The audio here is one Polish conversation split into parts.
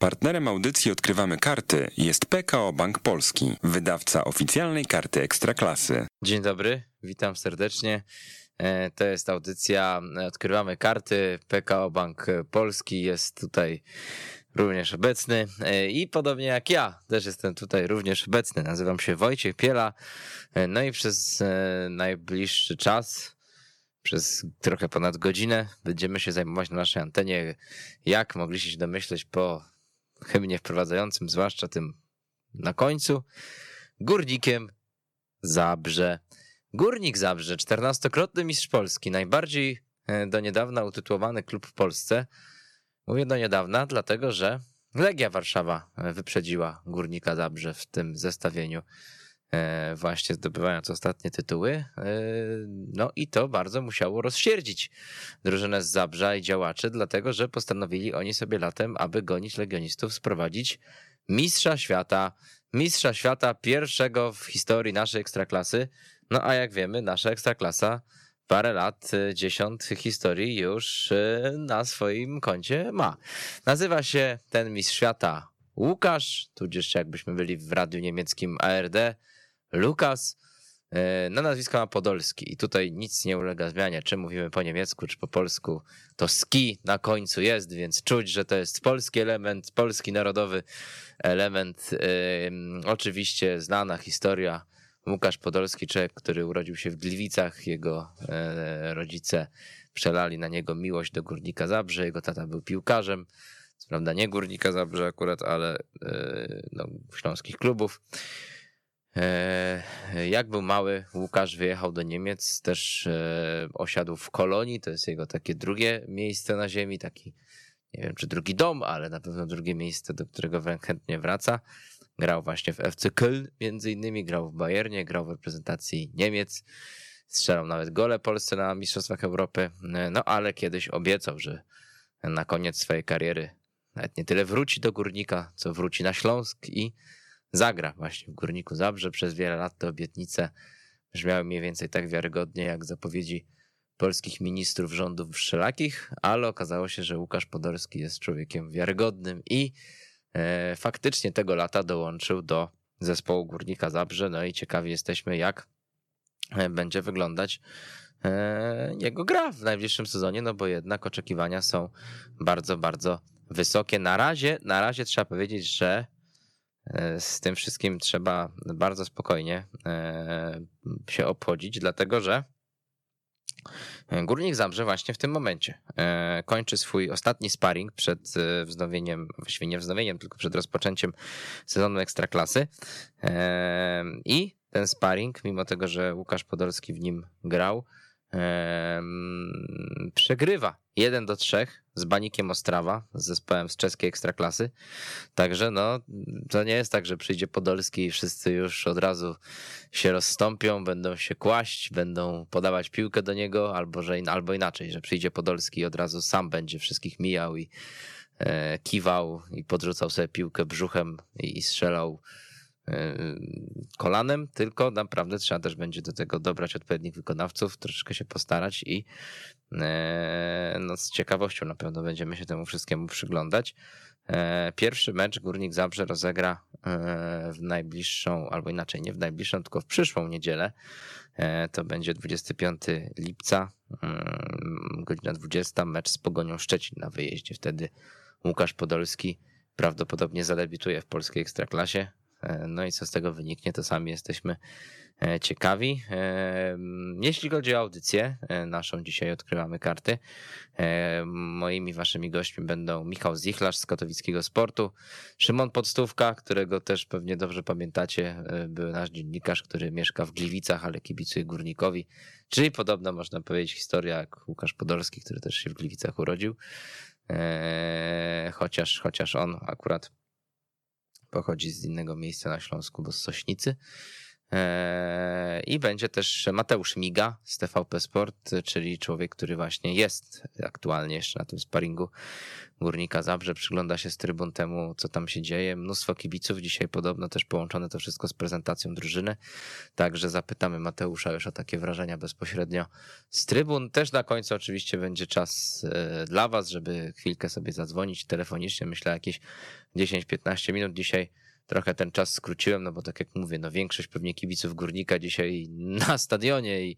Partnerem audycji Odkrywamy Karty jest PKO Bank Polski, wydawca oficjalnej karty Ekstraklasy. Dzień dobry, witam serdecznie. E, to jest audycja Odkrywamy Karty. PKO Bank Polski jest tutaj również obecny e, i podobnie jak ja, też jestem tutaj również obecny. Nazywam się Wojciech Piela. E, no i przez najbliższy czas przez trochę ponad godzinę będziemy się zajmować na naszej antenie, jak mogliście się domyśleć po hymnie wprowadzającym, zwłaszcza tym na końcu, górnikiem Zabrze. Górnik Zabrze, czternastokrotny mistrz Polski, najbardziej e, do niedawna utytułowany klub w Polsce. Mówię do niedawna, dlatego że Legia Warszawa e, wyprzedziła Górnika Zabrze w tym zestawieniu. E, właśnie zdobywając ostatnie tytuły. E, no i to bardzo musiało rozsierdzić drużynę z Zabrza i działaczy, dlatego że postanowili oni sobie latem, aby gonić legionistów, sprowadzić mistrza świata, mistrza świata pierwszego w historii naszej ekstraklasy. No a jak wiemy, nasza ekstraklasa parę lat, e, dziesiąt historii już na swoim koncie ma. Nazywa się ten mistrz świata Łukasz, tudzież jakbyśmy byli w radiu niemieckim ARD, Lukas. E, na nazwisko ma Podolski i tutaj nic nie ulega zmianie, czy mówimy po niemiecku, czy po polsku. To ski na końcu jest, więc czuć, że to jest polski element, polski narodowy element. Oczywiście znana historia. Łukasz Podolski, człowiek, który urodził się w Gliwicach, jego e, rodzice przelali na niego miłość do Górnika Zabrze, jego tata był piłkarzem, prawda nie Górnika Zabrze akurat, ale e, no, śląskich klubów. E, jak był mały, Łukasz wyjechał do Niemiec, też e, osiadł w Kolonii, to jest jego takie drugie miejsce na ziemi, taki, nie wiem czy drugi dom, ale na pewno drugie miejsce, do którego chętnie wraca. Grał właśnie w FC Köln, między innymi, grał w Bayernie, grał w reprezentacji Niemiec, strzelał nawet gole Polsce na Mistrzostwach Europy, e, no ale kiedyś obiecał, że na koniec swojej kariery nawet nie tyle wróci do Górnika, co wróci na Śląsk i zagra właśnie w Górniku Zabrze. Przez wiele lat te obietnice brzmiały mniej więcej tak wiarygodnie jak zapowiedzi polskich ministrów rządów wszelakich, ale okazało się, że Łukasz Podolski jest człowiekiem wiarygodnym i e, faktycznie tego lata dołączył do zespołu Górnika Zabrze. No i ciekawi jesteśmy, jak e, będzie wyglądać e, jego gra w najbliższym sezonie, no bo jednak oczekiwania są bardzo, bardzo wysokie. Na razie, na razie trzeba powiedzieć, że z tym wszystkim trzeba bardzo spokojnie e, się obchodzić, dlatego że Górnik Zabrze właśnie w tym momencie e, kończy swój ostatni sparring przed wznowieniem, właściwie nie wznowieniem, tylko przed rozpoczęciem sezonu Ekstraklasy. I ten sparring, mimo tego, że Łukasz Podolski w nim grał, przegrywa 1 do 3 z Banikiem Ostrawa, z zespołem z czeskiej ekstraklasy. Także no, to nie jest tak, że przyjdzie Podolski i wszyscy już od razu się rozstąpią, będą się kłaść, będą podawać piłkę do niego, albo, że, albo inaczej, że przyjdzie Podolski i od razu sam będzie wszystkich mijał i e, kiwał i podrzucał sobie piłkę brzuchem i, i strzelał kolanem, tylko naprawdę trzeba też będzie do tego dobrać odpowiednich wykonawców, troszeczkę się postarać i e, no, z ciekawością na pewno będziemy się temu wszystkiemu przyglądać. E, pierwszy mecz Górnik Zabrze rozegra w najbliższą, albo inaczej, nie w najbliższą, tylko w przyszłą niedzielę. To będzie 25 lipca, mm, godzina 20, mecz z Pogonią Szczecin na wyjeździe. Wtedy Łukasz Podolski prawdopodobnie zadebiutuje w polskiej ekstraklasie. E, no i co z tego wyniknie, to sami jesteśmy e, ciekawi. E, jeśli chodzi o audycję, naszą dzisiaj odkrywamy karty. Moimi waszymi gośćmi będą Michał Zichlarz z katowickiego sportu, Szymon Podstówka, którego też pewnie dobrze pamiętacie, był nasz dziennikarz, który mieszka w Gliwicach, ale kibicuje Górnikowi, czyli podobna można powiedzieć historia jak Łukasz Podolski, który też się w Gliwicach urodził. Chociaż, chociaż on akurat pochodzi z innego miejsca na Śląsku, bo z Sośnicy. E, I będzie też Mateusz Miga z TVP Sport, czyli człowiek, który właśnie jest aktualnie jeszcze na tym sparingu Górnika Zabrze, przygląda się z trybun temu, co tam się dzieje. Mnóstwo kibiców dzisiaj podobno też połączone to wszystko z prezentacją drużyny. Także zapytamy Mateusza już o takie wrażenia bezpośrednio z trybun. Też na końcu oczywiście będzie czas e, dla Was, żeby chwilkę sobie zadzwonić telefonicznie. Myślę jakieś 10-15 minut dzisiaj trochę ten czas skróciłem, no bo tak jak mówię, no większość pewnie kibiców Górnika dzisiaj na stadionie i,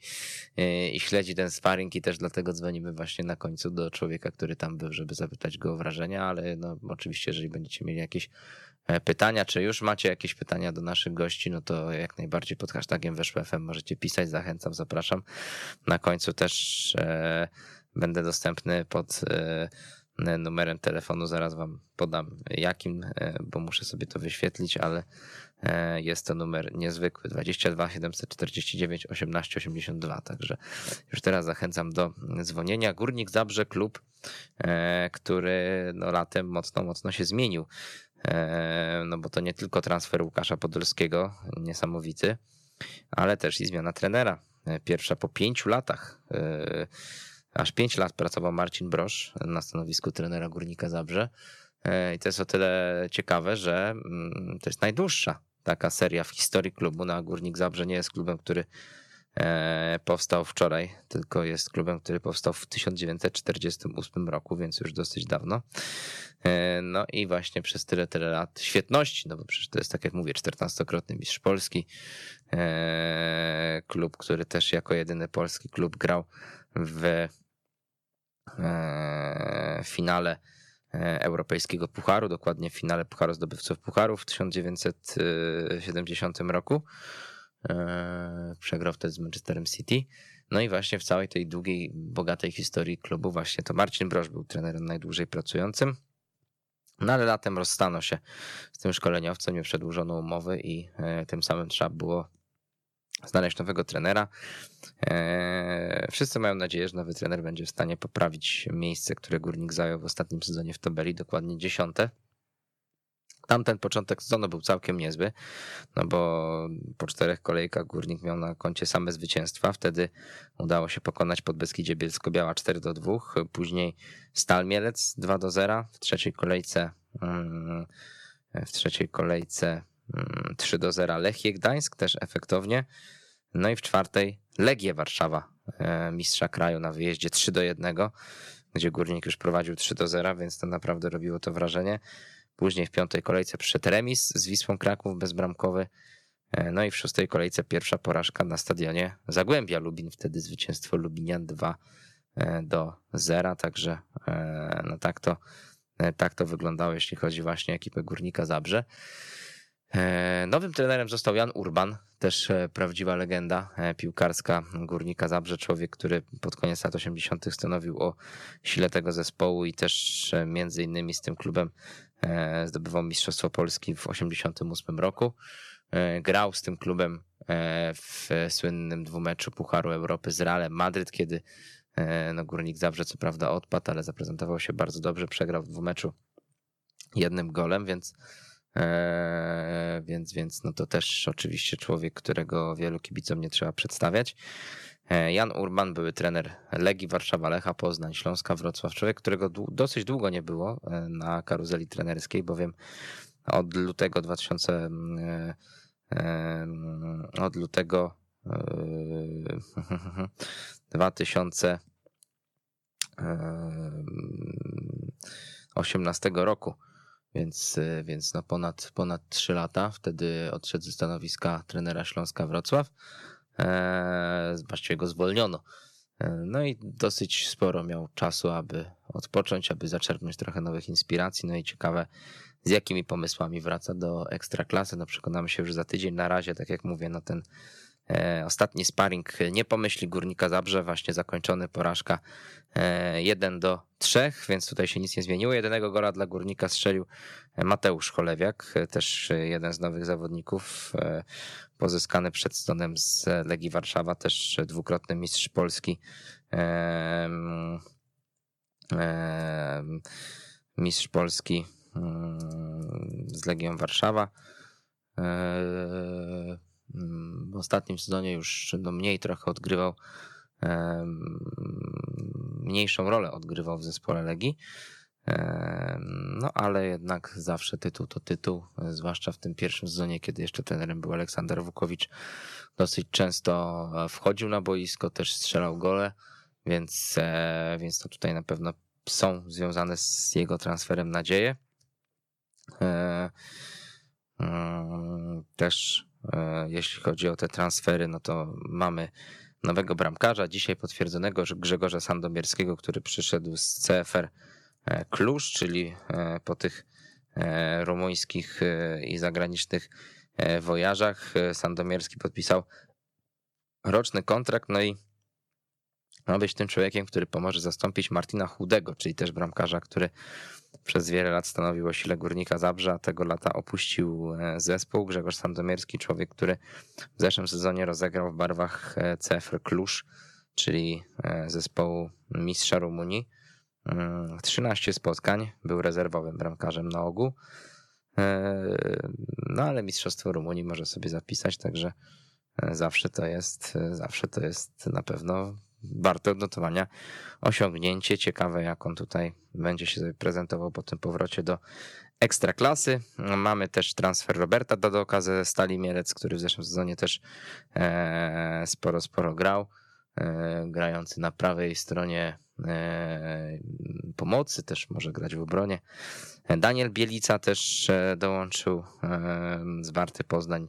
i, śledzi ten sparring i też dlatego dzwonimy właśnie na końcu do człowieka, który tam był, żeby zapytać go o wrażenia, ale no oczywiście, jeżeli będziecie mieli jakieś e, pytania, czy już macie jakieś pytania do naszych gości, no to jak najbardziej pod hashtagiem weszło.fm możecie pisać, zachęcam, zapraszam. Na końcu też e, będę dostępny pod e, numerem telefonu, zaraz wam podam jakim, e, bo muszę sobie to wyświetlić, ale e, jest to numer niezwykły 22 749 18 82, także już teraz zachęcam do dzwonienia. Górnik Zabrze klub, e, który no latem mocno, mocno się zmienił, no bo to nie tylko transfer Łukasza Podolskiego, niesamowity, ale też i zmiana trenera. Pierwsza po pięciu latach Aż 5 lat pracował Marcin Brosz na stanowisku trenera Górnika Zabrze. E, I to jest o tyle ciekawe, że mm, to jest najdłuższa taka seria w historii klubu. Na no, Górnik Zabrze nie jest klubem, który e, powstał wczoraj, tylko jest klubem, który powstał w 1948 roku, więc już dosyć dawno. E, no i właśnie przez tyle, tyle lat świetności, no bo przecież to jest tak jak mówię, 14-krotny mistrz Polski. Klub, który też jako jedyny polski klub grał w w finale e, europejskiego pucharu, dokładnie w finale Pucharu Zdobywców Pucharów w 1970 roku. E, przegrał wtedy z Manchesterem City. No i właśnie w całej tej długiej, bogatej historii klubu właśnie to Marcin Broż był trenerem najdłużej pracującym. No ale latem rozstano się z tym szkoleniowcem, nie przedłużono umowy i e, tym samym trzeba było znaleźć nowego trenera. Eee, wszyscy mają nadzieję, że nowy trener będzie w stanie poprawić miejsce, które Górnik zajął w ostatnim sezonie w tabeli, dokładnie dziesiąte. Tamten początek sezonu był całkiem niezły, no bo po czterech kolejkach Górnik miał na koncie same zwycięstwa. Wtedy udało się pokonać Podbeskidzie Bielsko-Biała 4 do 2, później Stal Mielec 2 do 0, w trzeciej kolejce mm, w trzeciej kolejce 3 mm, do 0 Lechie Gdańsk, też efektownie. No i w czwartej Legię Warszawa, e, mistrza kraju na wyjeździe 3 do 1, gdzie Górnik już prowadził 3 do 0, więc to naprawdę robiło to wrażenie. Później w piątej kolejce przyszedł remis z Wisłą Kraków bezbramkowy. E, no i w szóstej kolejce pierwsza porażka na stadionie Zagłębia Lubin, wtedy zwycięstwo Lubinian 2 e, do 0, także no tak to, tak to wyglądało, jeśli chodzi właśnie o ekipę Górnika Zabrze. E, nowym trenerem został Jan Urban, też e, prawdziwa legenda e, piłkarska Górnika Zabrze, człowiek, który pod koniec lat 80. stanowił o sile tego zespołu i też między innymi z tym klubem zdobywał Mistrzostwo Polski w 88 roku. Grał z tym klubem w słynnym dwumeczu Pucharu Europy z Realem Madryt, kiedy no, Górnik Zabrze co prawda odpadł, ale zaprezentował się bardzo dobrze, przegrał w dwumeczu jednym golem, więc Eee, więc, więc no to też oczywiście człowiek, którego wielu kibicom nie trzeba przedstawiać. Eee, Jan Urban, były trener Legii Warszawa, Lecha Poznań, Śląska Wrocław, człowiek, którego dosyć długo nie było e, na karuzeli trenerskiej, bowiem od lutego 2000 e, e, od lutego 2018 roku więc, y, więc no ponad, ponad 3 lata. Wtedy odszedł ze stanowiska trenera Śląska Wrocław. Eee, właściwie go zwolniono. E, no i dosyć sporo miał czasu, aby odpocząć, aby zaczerpnąć trochę nowych inspiracji. No i ciekawe, z jakimi pomysłami wraca do ekstraklasy. No przekonamy się już za tydzień. Na razie, tak jak mówię, no ten E, ostatni sparring nie pomyśli Górnika Zabrze, właśnie zakończony porażka 1 e, do 3, więc tutaj się nic nie zmieniło. Jedynego gola dla Górnika strzelił Mateusz Cholewiak, też jeden z nowych zawodników pozyskany przed stonem z Legii Warszawa, też dwukrotny mistrz Polski. Mistrz Polski mm, z Legią Warszawa. W ostatnim sezonie już no, mniej trochę odgrywał, mniejszą rolę odgrywał w zespole Legii. No ale jednak zawsze tytuł to tytuł, zwłaszcza w tym pierwszym sezonie, kiedy jeszcze trenerem był Aleksander Wukowicz. Dosyć często e, wchodził na boisko, też strzelał gole, więc, e, więc to tutaj na pewno są związane z jego transferem nadzieje. E, mm, też jeśli chodzi o te transfery, no to mamy nowego bramkarza, dzisiaj potwierdzonego Grzegorza Sandomierskiego, który przyszedł z CFR Klusz, czyli po tych rumuńskich i zagranicznych wojażach. Sandomierski podpisał roczny kontrakt, no i ma być tym człowiekiem, który pomoże zastąpić Martina Chudego, czyli też bramkarza, który przez wiele lat stanowił o sile Górnika Zabrza, tego lata opuścił e, zespół. Grzegorz Sandomierski, człowiek, który w zeszłym sezonie rozegrał w barwach e, CFR Klusz, czyli e, zespołu mistrza Rumunii. 13 mm, spotkań, był rezerwowym bramkarzem na ogół. No ale Mistrzostwo Rumunii może sobie zapisać, także zawsze to jest, zawsze to jest na pewno warte odnotowania osiągnięcie. Ciekawe, jak on tutaj będzie się prezentował po tym powrocie do ekstraklasy. Mamy też transfer Roberta Dadoka ze Stali Mielec, który w zeszłym sezonie też e, sporo, sporo grał. E, grający na prawej stronie e, pomocy, też może grać w obronie. Daniel Bielica też dołączył z Warty Poznań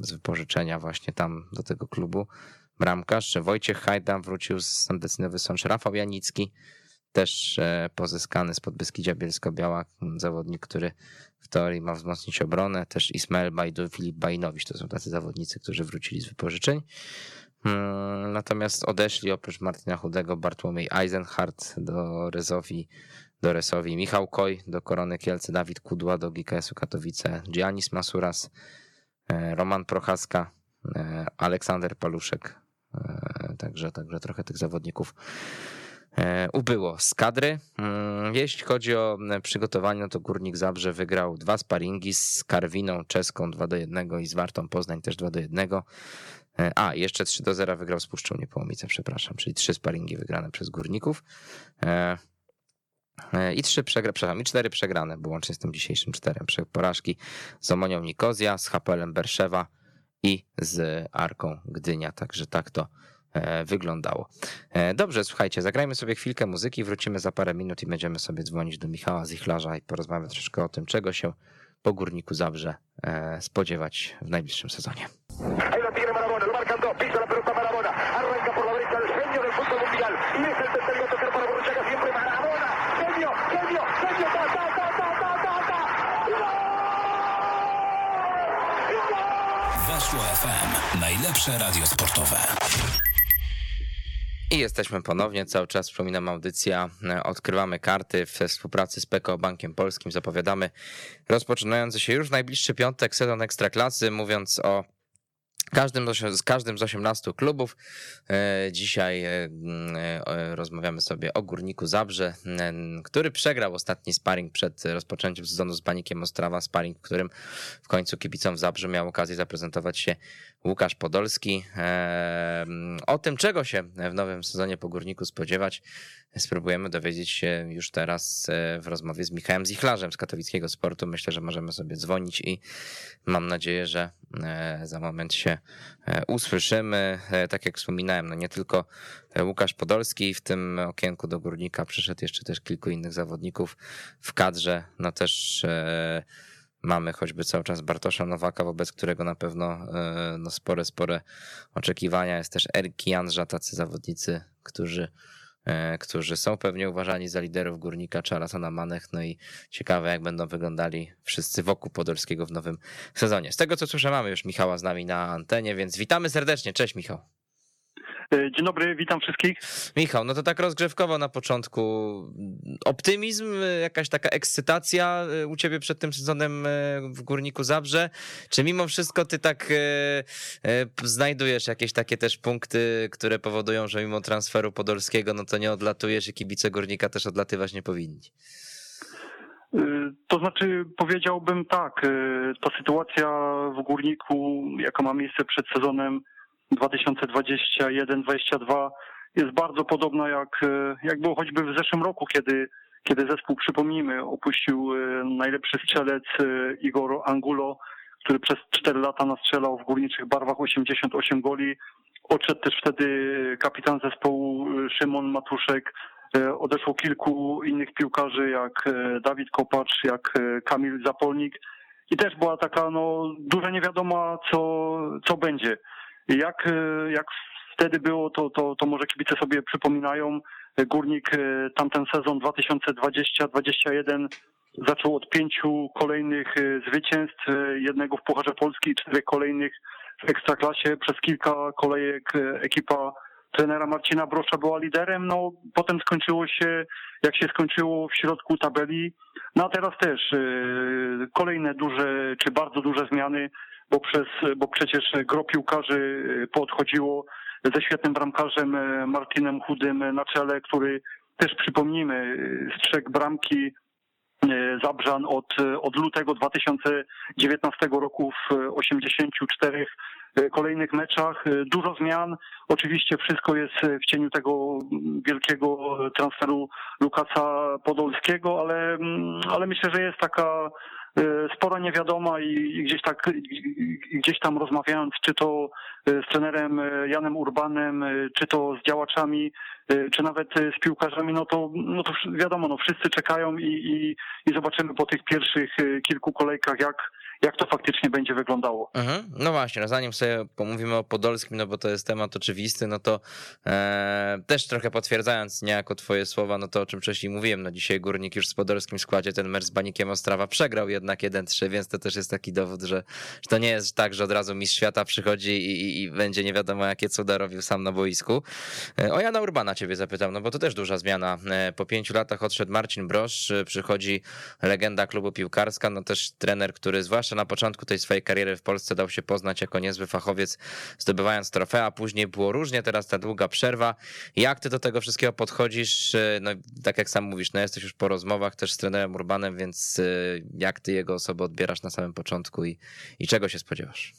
z wypożyczenia właśnie tam do tego klubu bramkarz. Wojciech Hajda wrócił z Sandecynowy Sącz. Rafał Janicki, też e, pozyskany z Podbeskidzia Bielsko-Biała, zawodnik, który w teorii ma wzmocnić obronę. Też Ismael Bajdu, Filip Bajnowicz, to są tacy zawodnicy, którzy wrócili z wypożyczeń. Hmm, natomiast odeszli oprócz Martina Chudego Bartłomiej Eisenhardt do Rezowi, do Resowi, Michał Koj do Korony Kielce, Dawid Kudła do GKS-u Katowice, Giannis Masuras, e, Roman Prochaska, e, Aleksander Paluszek także, także trochę tych zawodników e, ubyło z kadry. Mm, jeśli chodzi o e, przygotowanie, to Górnik Zabrze wygrał dwa sparingi z Karwiną czeską 2 do 1 i z Wartą Poznań też 2 do 1. A, jeszcze 3 do 0 wygrał z Puszczą Niepołomice, przepraszam, czyli trzy sparingi wygrane przez Górników. I trzy przegrane, przepraszam, i cztery przegrane, bo łącznie z tym dzisiejszym czterem porażki z Omonią Nikozja, z HPL-em Berszewa, i z Arką Gdynia. Także tak to e, wyglądało. E, dobrze, słuchajcie, zagrajmy sobie chwilkę muzyki, wrócimy za parę minut i będziemy sobie dzwonić do Michała Zichlarza i porozmawiać troszkę o tym, czego się po Górniku Zabrze e, spodziewać w najbliższym sezonie. Radio sportowe. I jesteśmy ponownie, cały czas przypominam audycja, e, odkrywamy karty w współpracy z PKO Bankiem Polskim, zapowiadamy rozpoczynający się już najbliższy piątek sezon Ekstraklasy, mówiąc o Każdym z każdym z 18 klubów. E, dzisiaj e, rozmawiamy sobie o Górniku Zabrze, który przegrał ostatni sparring przed rozpoczęciem sezonu z Banikiem Ostrawa. Sparring, w którym w końcu kibicom w Zabrze miał okazję zaprezentować się Łukasz Podolski. O tym, czego się w nowym sezonie po Górniku spodziewać, spróbujemy dowiedzieć się już teraz w rozmowie z Michałem Zichlarzem z katowickiego sportu. Myślę, że możemy sobie dzwonić i mam nadzieję, że za moment się E, usłyszymy. E, tak jak wspominałem, no nie tylko Łukasz Podolski w tym okienku do górnika przyszedł jeszcze też kilku innych zawodników w kadrze. No też e, mamy choćby cały czas Bartosza Nowaka, wobec którego na pewno no spore, spore oczekiwania. Jest też Erik Janża, tacy zawodnicy, którzy E, którzy są pewnie uważani za liderów Górnika czy Alasana Manech. No i ciekawe, jak będą wyglądali wszyscy wokół Podolskiego w nowym sezonie. Z tego, co słyszę, mamy już Michała z nami na antenie, więc witamy serdecznie. Cześć Michał. E, dzień dobry, witam wszystkich. Michał, no to tak rozgrzewkowo na początku. Optymizm, jakaś taka ekscytacja e, u ciebie przed tym sezonem e, w Górniku Zabrze? Czy mimo wszystko ty tak znajdujesz jakieś takie też punkty, które powodują, że mimo transferu podolskiego, no to nie odlatujesz i kibice Górnika też odlatywać nie powinni? To znaczy powiedziałbym tak, ta sytuacja w Górniku, jaka ma miejsce przed sezonem 2021-2022 jest bardzo podobna jak, jak było choćby w zeszłym roku, kiedy, kiedy zespół, przypomnijmy, opuścił najlepszy strzelec Igor Angulo, który przez 4 lata nastrzelał w górniczych barwach 88 goli. Odszedł też wtedy kapitan zespołu Szymon Matuszek. E, odeszło kilku innych piłkarzy, jak e, Dawid Kopacz, jak e, Kamil Zapolnik. I też była taka no, duża niewiadoma, co, co będzie. Jak, jak wtedy było, to, to, to może kibice sobie przypominają. Górnik tamten sezon 2020-2021 zaczął od pięciu kolejnych zwycięstw, jednego w Pucharze Polski i czterech kolejnych w Ekstraklasie. Przez kilka kolejek ekipa trenera Marcina Brosza była liderem, no potem skończyło się, jak się skończyło w środku tabeli, no a teraz też kolejne duże, czy bardzo duże zmiany, bo przez, bo przecież gro piłkarzy y, podchodziło ze świetnym bramkarzem y, Martinem Chudym na czele, który też przypomnijmy, y, strzegł bramki Zabrzan od, od lutego 2019 roku w 84 E, kolejnych meczach. Dużo zmian. Oczywiście wszystko jest w cieniu tego wielkiego transferu Lukasa Podolskiego, ale, mm, ale myślę, że jest taka e, spora niewiadoma i gdzieś tak, gdzieś tam rozmawiając, czy to z trenerem Janem Urbanem, czy to z działaczami, czy nawet z piłkarzami, no to, no to wiadomo, no wszyscy czekają i, i, i zobaczymy po tych pierwszych kilku kolejkach, jak, jak to faktycznie będzie wyglądało. Mhm. No właśnie, no zanim sobie pomówimy o Podolskim, no bo to jest temat oczywisty, no to e, też trochę potwierdzając niejako twoje słowa, no to o czym wcześniej mówiłem, no dzisiaj Górnik już z Podolskim składzie ten mecz z Banikiem Ostrawa przegrał jednak 1-3, więc to też jest taki dowód, że, że to nie jest tak, że od razu mistrz świata przychodzi i, i, i będzie nie wiadomo jakie cuda robił sam na boisku. E, o Jana Urbana ciebie zapytam, no bo to też duża zmiana. E, po pięciu latach odszedł Marcin Brosz, przychodzi legenda klubu piłkarska, no też trener, który zwłaszcza zwłaszcza na początku tej swojej kariery w Polsce dał się poznać jako niezły fachowiec, zdobywając trofea. Później było różnie, teraz ta długa przerwa. Jak ty do tego wszystkiego podchodzisz? No, tak jak sam mówisz, no jesteś już po rozmowach też z trenerem Urbanem, więc y, jak ty jego osobę odbierasz na samym początku i, i czego się spodziewasz?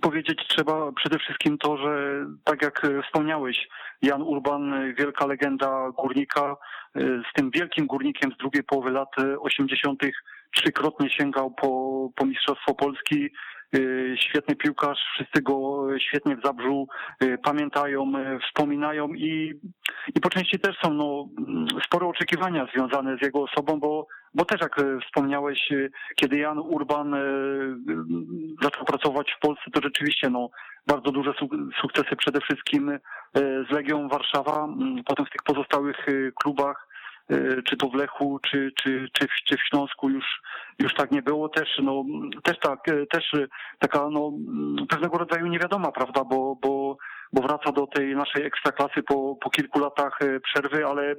Powiedzieć trzeba przede wszystkim to, że tak jak wspomniałeś, Jan Urban, wielka legenda górnika, y, z tym wielkim górnikiem z drugiej połowy lat 80 trzykrotnie sięgał po, po Mistrzostwo Polski. Y, świetny piłkarz, wszyscy go świetnie w Zabrzu y, pamiętają, wspominają i, i po części też są no, spore oczekiwania związane z jego osobą, bo, bo też jak wspomniałeś, kiedy Jan Urban zaczął pracować w Polsce, to rzeczywiście no, bardzo duże sukcesy przede wszystkim z Legią Warszawa, potem w tych pozostałych klubach E, czy to w Lechu, czy, czy, czy, w, czy w Śląsku już, już tak nie było. Też, no, też tak, e, też taka no, pewnego rodzaju niewiadoma, prawda, bo, bo bo wraca do tej naszej ekstraklasy po, po kilku latach e, przerwy, ale e,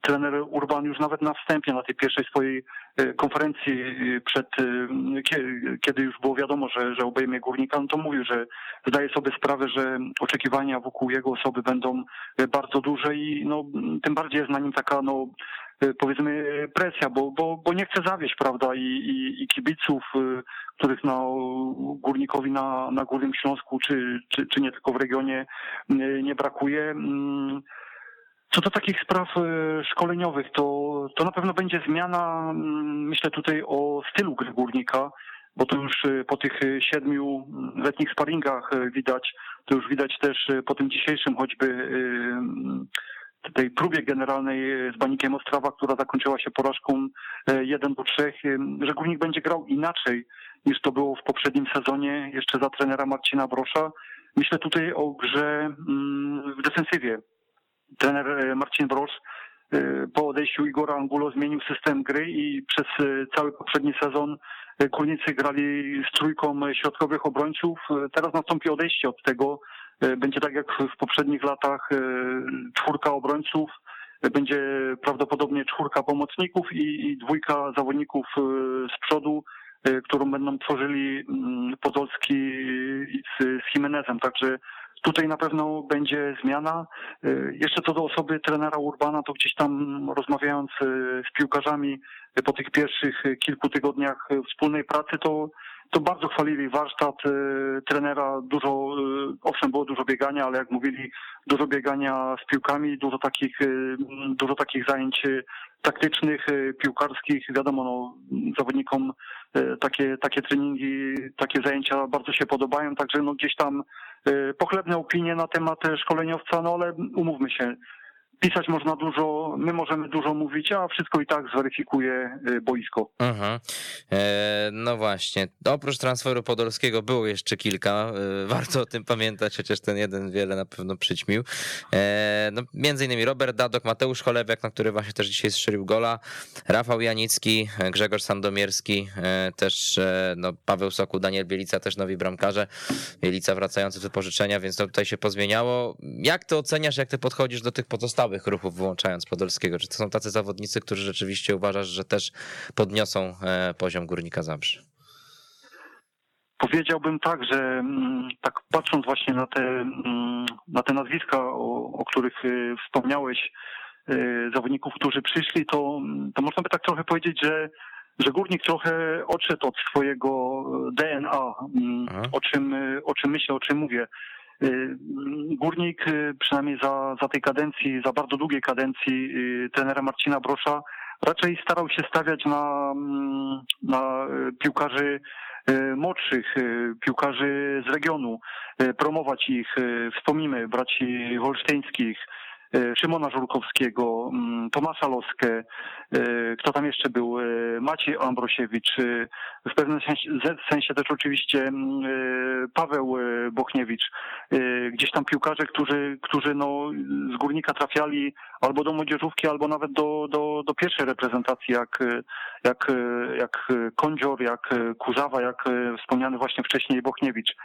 trener Urban już nawet na wstępie, na tej pierwszej swojej e, konferencji przed, kiedy już było wiadomo, że, że obejmie górnika, no to mówił, że zdaje sobie sprawę, że oczekiwania wokół jego osoby będą bardzo duże i no, tym bardziej jest na nim taka no, powiedzmy presja, bo, bo, bo nie chce zawieść, prawda, i, i, i kibiców, y, których na górnikowi na, na Górnym Śląsku, czy, czy, czy nie tylko w regionie y, nie brakuje. Mm, co do takich spraw szkoleniowych, to, to na pewno będzie zmiana, mm, myślę tutaj o stylu gry górnika, bo to już po tych siedmiu letnich sparingach widać, to już widać też po tym dzisiejszym choćby tej próbie generalnej e, z Banikiem Ostrawa, która zakończyła się porażką 1 e, do 3, e, że Górnik będzie grał inaczej niż to było w poprzednim sezonie jeszcze za trenera Marcina Brosza. Myślę tutaj o grze mm, w defensywie. Trener Marcin Brosz po odejściu Igora Angulo zmienił system gry i przez cały poprzedni sezon Górnicy grali z trójką środkowych obrońców. Teraz nastąpi odejście od tego będzie tak jak w poprzednich latach e, czwórka obrońców, e, będzie prawdopodobnie czwórka pomocników i, i dwójka zawodników z przodu, którą będą tworzyli mm, Podolski z, z Jimenezem. Także tutaj na pewno będzie zmiana. Jeszcze co do osoby trenera Urbana, to gdzieś tam rozmawiając z piłkarzami po tych pierwszych kilku tygodniach wspólnej pracy, to to bardzo chwalili warsztat y, trenera, dużo, y, owszem było dużo biegania, ale jak mówili, dużo biegania z piłkami, dużo takich, y, dużo takich zajęć taktycznych, piłkarskich, wiadomo, no, zawodnikom takie, takie treningi, takie zajęcia bardzo się podobają, także no gdzieś tam pochlebne opinie na temat szkoleniowca, no ale umówmy się, pisać można dużo, my możemy dużo mówić, a wszystko i tak zweryfikuje y, boisko. E, no właśnie. Oprócz transferu podolskiego było jeszcze kilka. E, warto o tym pamiętać, chociaż ten jeden wiele na pewno przyćmił. E, no, między innymi Robert Dadok, Mateusz Cholebiak, na który właśnie też dzisiaj strzelił gola, Rafał Janicki, Grzegorz Sandomierski, e, też e, no, Paweł Soku, Daniel Bielica, też nowi bramkarze. Bielica wracający z wypożyczenia, więc to tutaj się pozmieniało. Jak to oceniasz, jak ty podchodzisz do tych pozostałych pozostałych ruchów, wyłączając Podolskiego? Czy to są tacy zawodnicy, którzy rzeczywiście uważasz, że też podniosą e, poziom Górnika Zabrze? Powiedziałbym tak, że mm, tak patrząc właśnie na te, mm, na te nazwiska, o, o których e, wspomniałeś, e, zawodników, którzy przyszli, to, to można by tak trochę powiedzieć, że że górnik trochę odszedł od swojego DNA, mm, o czym, o czym myślę, o czym mówię. Y, Górnik y, przynajmniej za, za tej kadencji, za bardzo długiej kadencji y, trenera Marcina Brosza raczej starał się stawiać na, mm, na piłkarzy młodszych, piłkarzy z regionu, promować ich. Wspomnimy braci Holsztyńskich, Szymona Żurkowskiego, mm, Tomasza Loskę, e, kto tam jeszcze był, e, Maciej Ambrosiewicz, w pewnym sensie, też oczywiście mm, Paweł Bochniewicz, gdzieś tam piłkarze, którzy, którzy no, z górnika trafiali albo do młodzieżówki, albo nawet do, do, do pierwszej reprezentacji, jak, jak, jak Kądzior, jak Kuzawa, jak wspomniany właśnie wcześniej Bochniewicz.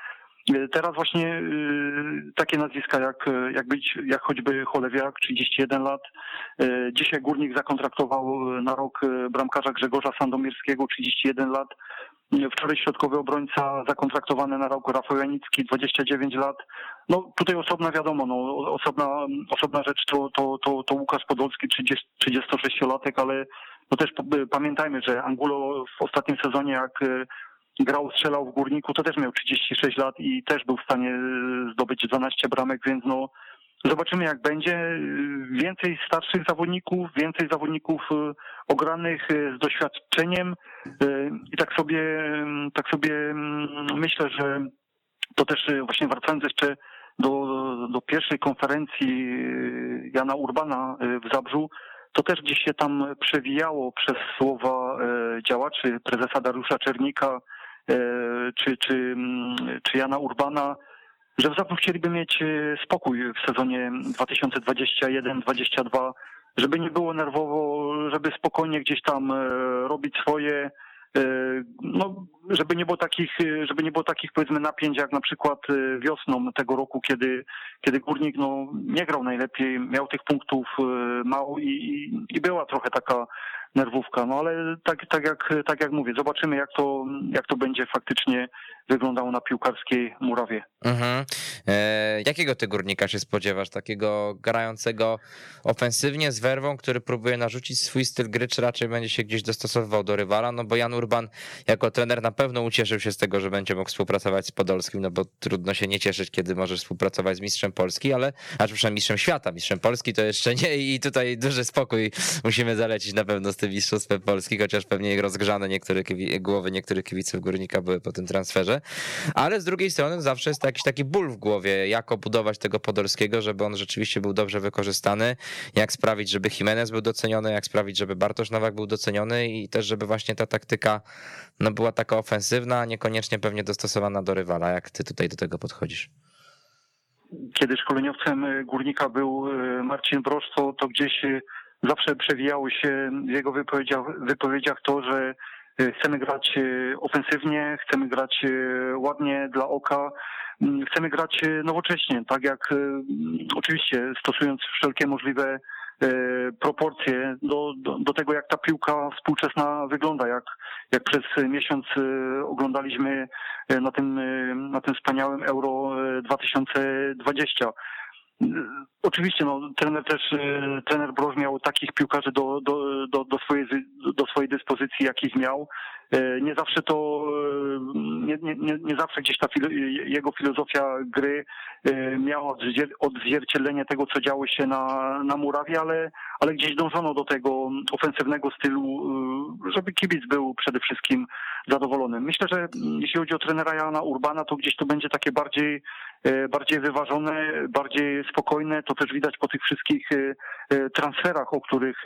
Teraz właśnie y, takie nazwiska jak, jak być, jak choćby Cholewiak, 31 lat. Y, dzisiaj Górnik zakontraktował na rok y, bramkarza Grzegorza Sandomierskiego, 31 lat. Wczoraj środkowy obrońca zakontraktowany na rok Rafał Janicki, 29 lat. No tutaj osobna wiadomo, no, osobna, osobna rzecz to, to, to, to Łukasz Podolski, 30, 36-latek, ale no też pamiętajmy, że Angulo w ostatnim sezonie jak grał, strzelał w górniku, to też miał 36 lat i też był w stanie e, zdobyć 12 bramek, więc no zobaczymy jak będzie. E, więcej starszych zawodników, więcej zawodników e, ogranych z doświadczeniem i tak sobie, tak sobie myślę, że to też właśnie wracając jeszcze do, do pierwszej konferencji Jana Urbana w Zabrzu, to też gdzieś się tam przewijało przez słowa działaczy prezesa Dariusza Czernika, E, czy, czy, mm, czy Jana Urbana, że w Zabrzu chcieliby mieć e, spokój w sezonie 2021-2022, żeby nie było nerwowo, żeby spokojnie gdzieś tam e, robić swoje, no, żeby nie było takich, żeby nie było takich powiedzmy napięć jak na przykład wiosną tego roku, kiedy, kiedy górnik no, nie grał najlepiej, miał tych punktów mało i, i była trochę taka nerwówka. No ale tak, tak, jak, tak jak mówię, zobaczymy jak to, jak to będzie faktycznie wyglądało na piłkarskiej murawie. Mhm. E, jakiego ty górnika się spodziewasz? Takiego grającego ofensywnie z werwą, który próbuje narzucić swój styl gry, czy raczej będzie się gdzieś dostosowywał do rywala? No bo Jan Urban jako trener na pewno ucieszył się z tego, że będzie mógł współpracować z Podolskim, no bo trudno się nie cieszyć, kiedy możesz współpracować z mistrzem Polski, ale, a przynajmniej mistrzem świata, mistrzem Polski to jeszcze nie i tutaj duży spokój musimy zalecić na pewno z tym mistrzostwem Polski, chociaż pewnie rozgrzane niektóre głowy niektórych kibiców Górnika były po tym transferze ale z drugiej strony zawsze jest jakiś taki ból w głowie, jak obudować tego Podolskiego, żeby on rzeczywiście był dobrze wykorzystany, jak sprawić, żeby Jimenez był doceniony, jak sprawić, żeby Bartosz Nowak był doceniony i też, żeby właśnie ta taktyka no, była taka ofensywna, niekoniecznie pewnie dostosowana do rywala. Jak ty tutaj do tego podchodzisz? Kiedy szkoleniowcem Górnika był e, Marcin Brosz, to, to gdzieś e, zawsze przewijało się w jego wypowiedziach, wypowiedziach to, że Y, chcemy grać y, ofensywnie, chcemy grać y, ładnie dla oka, chcemy grać nowocześnie, tak jak oczywiście stosując wszelkie możliwe proporcje do, do, do tego, jak ta piłka współczesna wygląda, jak, jak przez miesiąc oglądaliśmy na tym, na tym wspaniałym Euro 2020. Oczywiście, no, trener też, trener Broż miał takich piłkarzy do, do, do, do, swojej, do swojej dyspozycji, jakich miał. E, nie zawsze to, e, nie, nie, nie zawsze gdzieś ta jego filozofia gry e, miała odzwierciedlenie tego, co działo się na, na murawie, ale, ale gdzieś dążono do tego ofensywnego stylu, żeby kibic był przede wszystkim zadowolony. Myślę, że jeśli chodzi o trenera Jana Urbana, to gdzieś to będzie takie bardziej, bardziej wyważone, bardziej spokojne. To też widać po tych wszystkich transferach, o których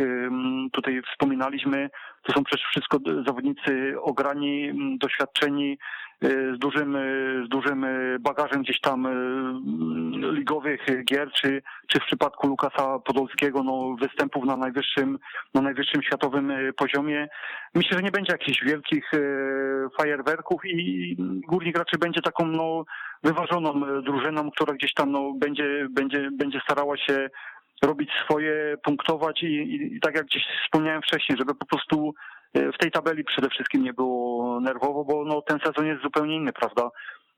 tutaj wspominaliśmy. To są przecież wszystko zawodnicy ograni, mm, doświadczeni, y, z dużym, y, z dużym y, bagażem gdzieś tam mm, ligowych gier, czy, czy w przypadku Lukasa Podolskiego, no, występów na najwyższym, na najwyższym światowym poziomie. Myślę, że nie będzie jakichś wielkich fajerwerków i Górnik raczej będzie taką no, wyważoną drużyną, która gdzieś tam no, będzie, będzie, będzie starała się robić swoje, punktować i, i, i tak jak gdzieś wspomniałem wcześniej, żeby po prostu w tej tabeli przede wszystkim nie było nerwowo, bo no, ten sezon jest zupełnie inny, prawda?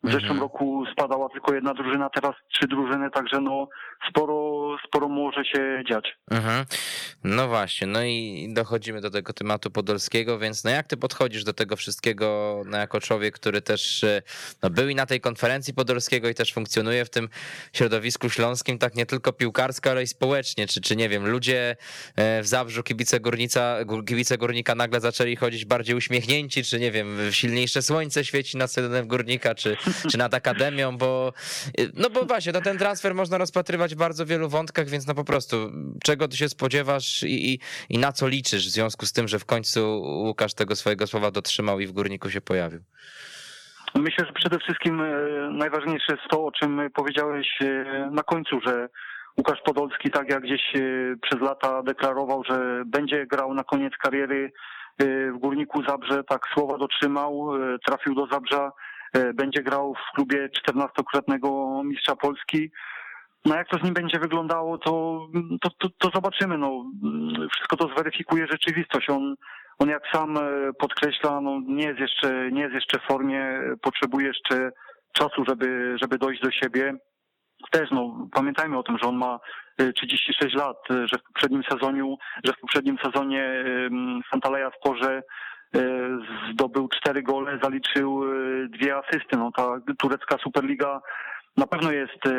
W zeszłym mhm. roku spadała tylko jedna drużyna, teraz trzy drużyny, także no sporo, sporo może się dziać. Mhm. No właśnie, no i dochodzimy do tego tematu podolskiego, więc no jak ty podchodzisz do tego wszystkiego no jako człowiek, który też e, no, był i na tej konferencji podolskiego i też funkcjonuje w tym środowisku śląskim, tak nie tylko piłkarsko, ale i społecznie, czy, czy nie wiem, ludzie e, w Zabrzu, kibice, górnica, kibice Górnika nagle zaczęli chodzić bardziej uśmiechnięci, czy nie wiem, silniejsze słońce świeci nad sedenem Górnika, czy, czy nad Akademią, bo no bo właśnie, no ten transfer można rozpatrywać w bardzo wielu wątkach, więc no po prostu czego ty się spodziewasz i, i, i na co liczysz w związku z tym, że w końcu Łukasz tego swojego słowa dotrzymał i w Górniku się pojawił? Myślę, że przede wszystkim e, najważniejsze jest to, o czym powiedziałeś e, na końcu, że Łukasz Podolski, tak jak gdzieś e, przez lata deklarował, że będzie grał na koniec kariery w Górniku Zabrze, tak słowa dotrzymał, trafił do Zabrza będzie grał w klubie 14-krotnego mistrza Polski. No jak to z nim będzie wyglądało, to, to, to, to, zobaczymy. No, wszystko to zweryfikuje rzeczywistość. On, on jak sam e, podkreśla, no, nie jest jeszcze, nie jest jeszcze w formie, potrzebuje jeszcze czasu, żeby, żeby dojść do siebie. Też no, pamiętajmy o tym, że on ma 36 e, lat, że w poprzednim sezonie, że w poprzednim sezonie Santaleja w porze E, zdobył cztery gole, zaliczył e, dwie asysty. No ta turecka Superliga na pewno jest e,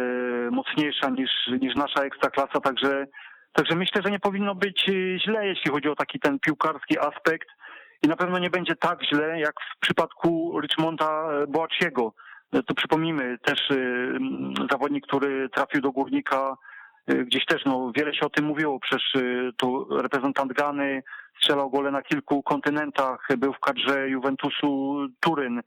mocniejsza niż, niż nasza ekstraklasa, także, także myślę, że nie powinno być źle, jeśli chodzi o taki ten piłkarski aspekt i na pewno nie będzie tak źle, jak w przypadku Richmonda Boaciego. To przypomnijmy, też zawodnik, który trafił do Górnika, gdzieś też no, wiele się o tym mówiło, przecież to reprezentant Gany, strzelał gole na kilku kontynentach, był w kadrze Juventusu Turyn,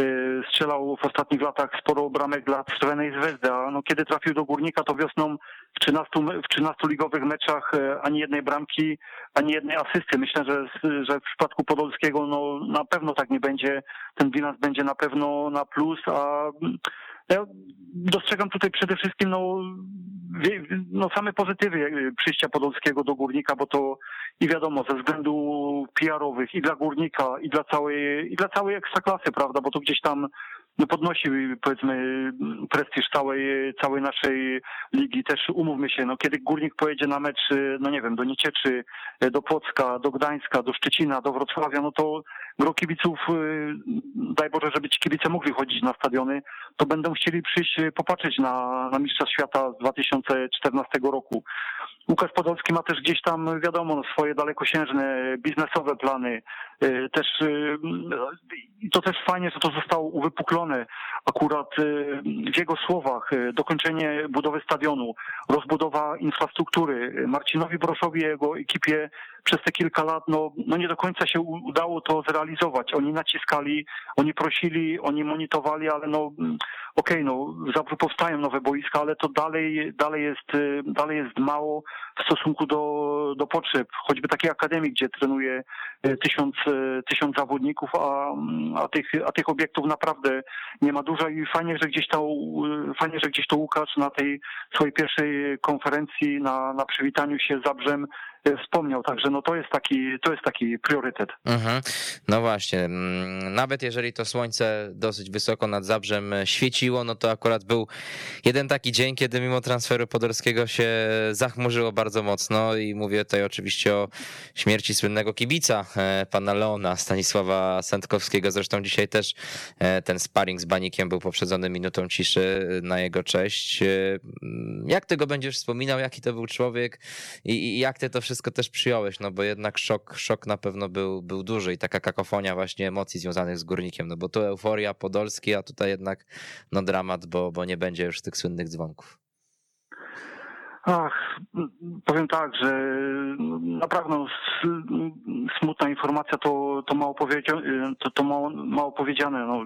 y, strzelał w ostatnich latach sporo bramek dla Crvenej Zvezdy, a no, kiedy trafił do Górnika, to wiosną w 13, w 13 ligowych meczach y, ani jednej bramki, ani jednej asysty. Myślę, że, że w przypadku Podolskiego no, na pewno tak nie będzie. Ten bilans będzie na pewno na plus, a ja dostrzegam tutaj przede wszystkim no, no same pozytywy przyjścia Podolskiego do Górnika, bo to i wiadomo, ze względu PR-owych i dla Górnika, i dla całej, i dla całej ekstraklasy, prawda, bo to gdzieś tam no podnosi powiedzmy prestiż całej, całej naszej ligi. Też umówmy się, no kiedy Górnik pojedzie na mecz, no nie wiem, do Niecieczy, do Płocka, do Gdańska, do Szczecina, do Wrocławia, no to gro kibiców, y, daj Boże, żeby ci kibice mogli chodzić na stadiony, to będą chcieli przyjść y, popatrzeć na, na Mistrza Świata z 2014 roku. Łukasz Podolski ma też gdzieś tam, wiadomo, swoje dalekosiężne biznesowe plany. Y, też to też fajnie, że to zostało uwypuklone akurat w jego słowach. Dokończenie budowy stadionu, rozbudowa infrastruktury. Marcinowi Broszowi i jego ekipie przez te kilka lat no, no nie do końca się udało to zrealizować. Oni naciskali, oni prosili, oni monitorowali, ale no okej, okay, no powstają nowe boiska, ale to dalej, dalej, jest, dalej jest mało w stosunku do, do potrzeb. Choćby takiej akademii, gdzie trenuje tysiąc, tysiąc zawodników, a, a, tych, a tych obiektów naprawdę nie ma dużo i fajnie, że gdzieś to, fajnie, że gdzieś to Łukasz na tej swojej pierwszej konferencji, na, na przywitaniu się z Zabrzem wspomniał, także no to jest taki, to jest taki priorytet. Mhm. No właśnie, mm, nawet jeżeli to słońce dosyć wysoko nad Zabrzem świeciło, no to akurat był jeden taki dzień, kiedy mimo transferu Podolskiego się zachmurzyło bardzo mocno i mówię tutaj oczywiście o śmierci słynnego kibica e, pana Leona Stanisława Sędkowskiego, zresztą dzisiaj też e, ten sparring z Banikiem był poprzedzony minutą ciszy na jego cześć. Jak ty go będziesz wspominał, jaki to był człowiek? I jak ty to wszystko też przyjąłeś, no bo jednak szok, szok na pewno był, był duży i taka kakofonia właśnie emocji związanych z Górnikiem, no bo to euforia Podolski, a tutaj jednak no dramat, bo, bo nie będzie już tych słynnych dzwonków. Ach, powiem tak, że naprawdę smutna informacja to, to, mało, to, to mało, mało powiedziane. No,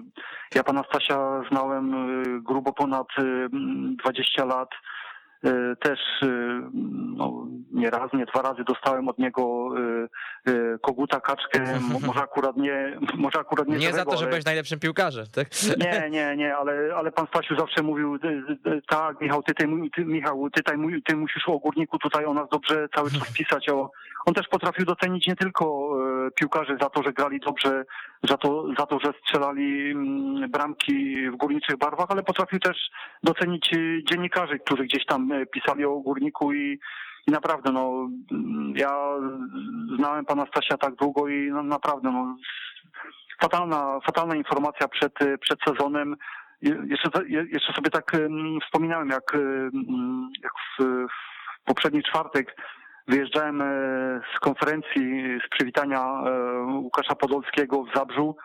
ja pana Stasia znałem y, grubo ponad 20 y, lat. E, też e, no, nie raz, nie dwa razy dostałem od niego e, koguta, kaczkę, może akurat nie może akurat nie, nie za to, że ale... byłeś najlepszym piłkarzem, tak? Nie, nie, nie, ale, ale pan Stasiu zawsze mówił, tak Michał, ty, ty, ty, Michał, ty, ty, ty musisz o górniku tutaj o nas dobrze cały czas pisać. O... On też potrafił docenić nie tylko piłkarzy za to, że grali dobrze, za to, za to że strzelali mm, bramki w górniczych barwach, ale potrafił też docenić dziennikarzy, którzy gdzieś tam pisali o górniku i, i naprawdę, no, ja znałem pana Stasia tak długo i no, naprawdę, no, fatalna, fatalna informacja przed, przed sezonem. Jeszcze, jeszcze sobie tak wspominałem, jak, jak w, w poprzedni czwartek wyjeżdżałem e, z konferencji, z przywitania e, Łukasza Podolskiego w Zabrzu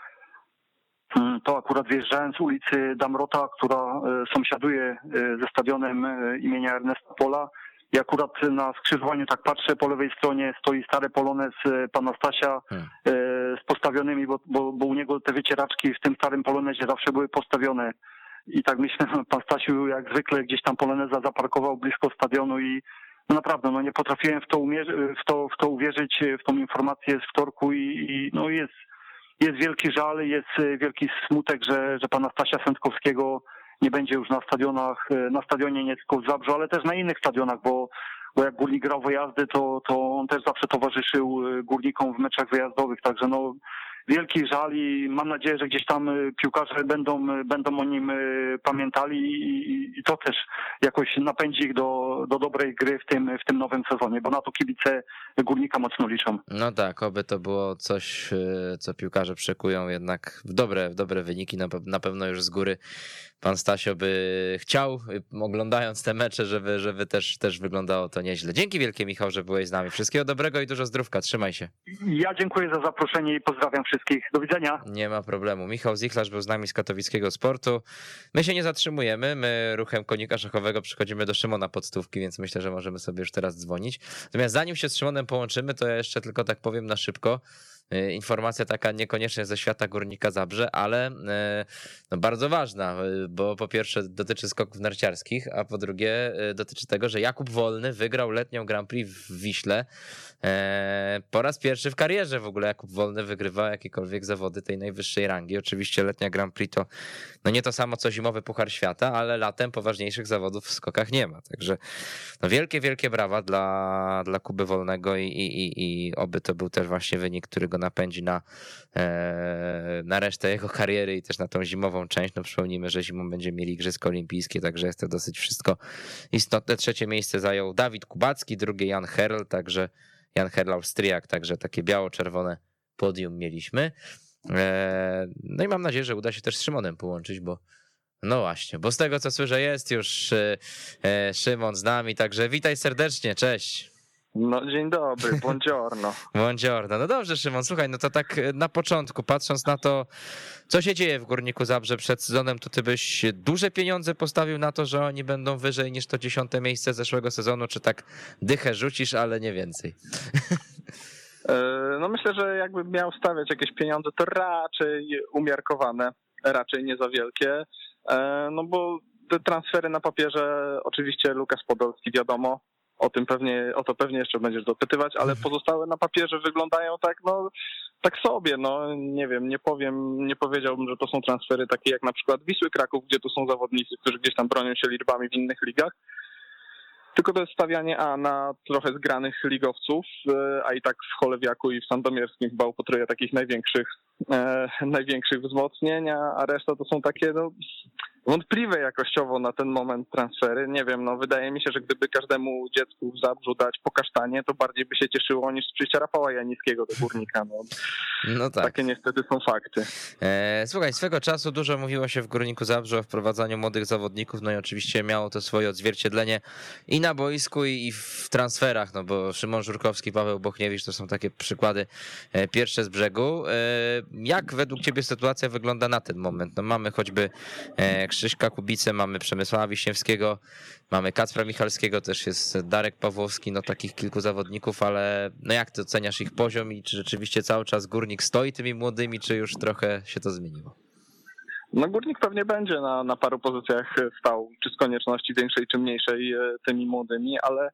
Mm, to akurat wjeżdżałem z ulicy Damrota, która e, sąsiaduje ze stadionem imienia Ernesta Pola. I akurat na skrzyżowaniu tak patrzę, po lewej stronie stoi stary polones pana Stasia hmm. z postawionymi, bo, bo, bo u niego te wycieraczki w tym starym polonezie zawsze były postawione. I tak myślę, pan Stasiu jak zwykle gdzieś tam poloneza zaparkował blisko stadionu i no naprawdę, no nie potrafiłem w to, umierzyć, w to, w to uwierzyć, w tą informację z wtorku i, i no jest jest wielki żal, jest e, wielki smutek, że, że pana Stasia Sędkowskiego nie będzie już na stadionach, e, na stadionie nie tylko w Zabrzu, ale też na innych stadionach, bo, bo jak Górnik grał wyjazdy, to, to on też zawsze towarzyszył e, Górnikom w meczach wyjazdowych, także no wielki żal i mam nadzieję, że gdzieś tam y, piłkarze będą, y, będą o nim y, pamiętali i, i to też jakoś napędzi ich do, do dobrej gry w tym, w tym nowym sezonie, bo na to kibice Górnika mocno liczą. No tak, oby to było coś, co piłkarze przekują jednak w dobre, w dobre wyniki, na pewno już z góry pan Stasio by chciał, oglądając te mecze, żeby, żeby też, też wyglądało to nieźle. Dzięki wielkie Michał, że byłeś z nami. Wszystkiego dobrego i dużo zdrówka. Trzymaj się. Ja dziękuję za zaproszenie i pozdrawiam wszystkich. Do widzenia. Nie ma problemu. Michał Zichlarz był z nami z katowickiego sportu. My się nie zatrzymujemy. My ruchem konika szachowego przychodzimy do Szymona Podstówki, więc myślę, że możemy sobie już teraz dzwonić. Natomiast zanim się z Szymonem połączymy, to ja jeszcze tylko tak powiem na szybko. E, informacja taka niekoniecznie ze świata górnika Zabrze, ale e, no bardzo ważna, e, bo po pierwsze dotyczy skoków narciarskich, a po drugie dotyczy tego, że Jakub Wolny wygrał letnią Grand Prix w Wiśle. Po raz pierwszy w karierze w ogóle Jakub Wolny wygrywa jakiekolwiek zawody tej najwyższej rangi. Oczywiście letnia Grand Prix to no nie to samo co zimowy Puchar Świata, ale latem poważniejszych zawodów w skokach nie ma. Także no wielkie, wielkie brawa dla, dla Kuby Wolnego i, i, i oby to był też właśnie wynik, który go napędzi na, e, na resztę jego kariery i też na tą zimową część. No przypomnijmy, że zimą będzie mieli Igrzyska Olimpijskie, także jest to dosyć wszystko istotne. Trzecie miejsce zajął Dawid Kubacki, drugie Jan Herl, także Jan Herl Austriak, także takie biało-czerwone podium mieliśmy. E, no i mam nadzieję, że uda się też z Szymonem połączyć, bo no właśnie, bo z tego co słyszę jest już e, Szymon z nami, także witaj serdecznie, cześć. No dzień dobry, buongiorno. buongiorno. No dobrze Szymon, słuchaj, no to tak na początku, patrząc na to, co się dzieje w Górniku Zabrze przed sezonem, to ty byś duże pieniądze postawił na to, że oni będą wyżej niż to dziesiąte miejsce zeszłego sezonu, czy tak dychę rzucisz, ale nie więcej? No myślę, że jakby miał stawiać jakieś pieniądze, to raczej umiarkowane, raczej nie za wielkie. No bo te transfery na papierze, oczywiście Lukas Podolski, wiadomo, o tym pewnie, o to pewnie jeszcze będziesz dopytywać, ale Mhm. pozostałe na papierze wyglądają tak, no, tak sobie, no, nie wiem, nie powiem, nie powiedziałbym, że to są transfery takie jak na przykład Wisły Kraków, gdzie tu są zawodnicy, którzy gdzieś tam bronią się liczbami w innych ligach, tylko to jest stawianie A na trochę zgranych ligowców, e, a i tak w Cholewiaku i w Sandomierskim chyba upatruję takich największych, e, największych wzmocnień, a reszta to są takie, no, wątpliwe jakościowo na ten moment transfery. Nie wiem, no wydaje mi się, że gdyby każdemu dziecku w Zabrzu dać po kasztanie, to bardziej by się cieszyło niż z przyjścia Rafała Janickiego do Górnika. No, No tak. Takie niestety są fakty. E, Słuchaj, swego czasu dużo mówiło się w Górniku Zabrze o wprowadzaniu młodych zawodników, no i oczywiście miało to swoje odzwierciedlenie i na boisku, i w transferach, no bo Szymon Żurkowski, Paweł Bochniewicz to są takie przykłady e, pierwsze z brzegu. E, Jak według ciebie sytuacja wygląda na ten moment? No mamy choćby e, Krzyśka Kubicę, mamy Przemysława Wiśniewskiego, mamy Kacpra Michalskiego, też jest Darek Pawłowski, no takich kilku zawodników, ale no jak ty oceniasz ich poziom i czy rzeczywiście cały czas Górnik stoi tymi młodymi, czy już trochę się to zmieniło? No Górnik pewnie będzie na, na paru pozycjach stał, czy z konieczności większej, czy mniejszej e, tymi młodymi, ale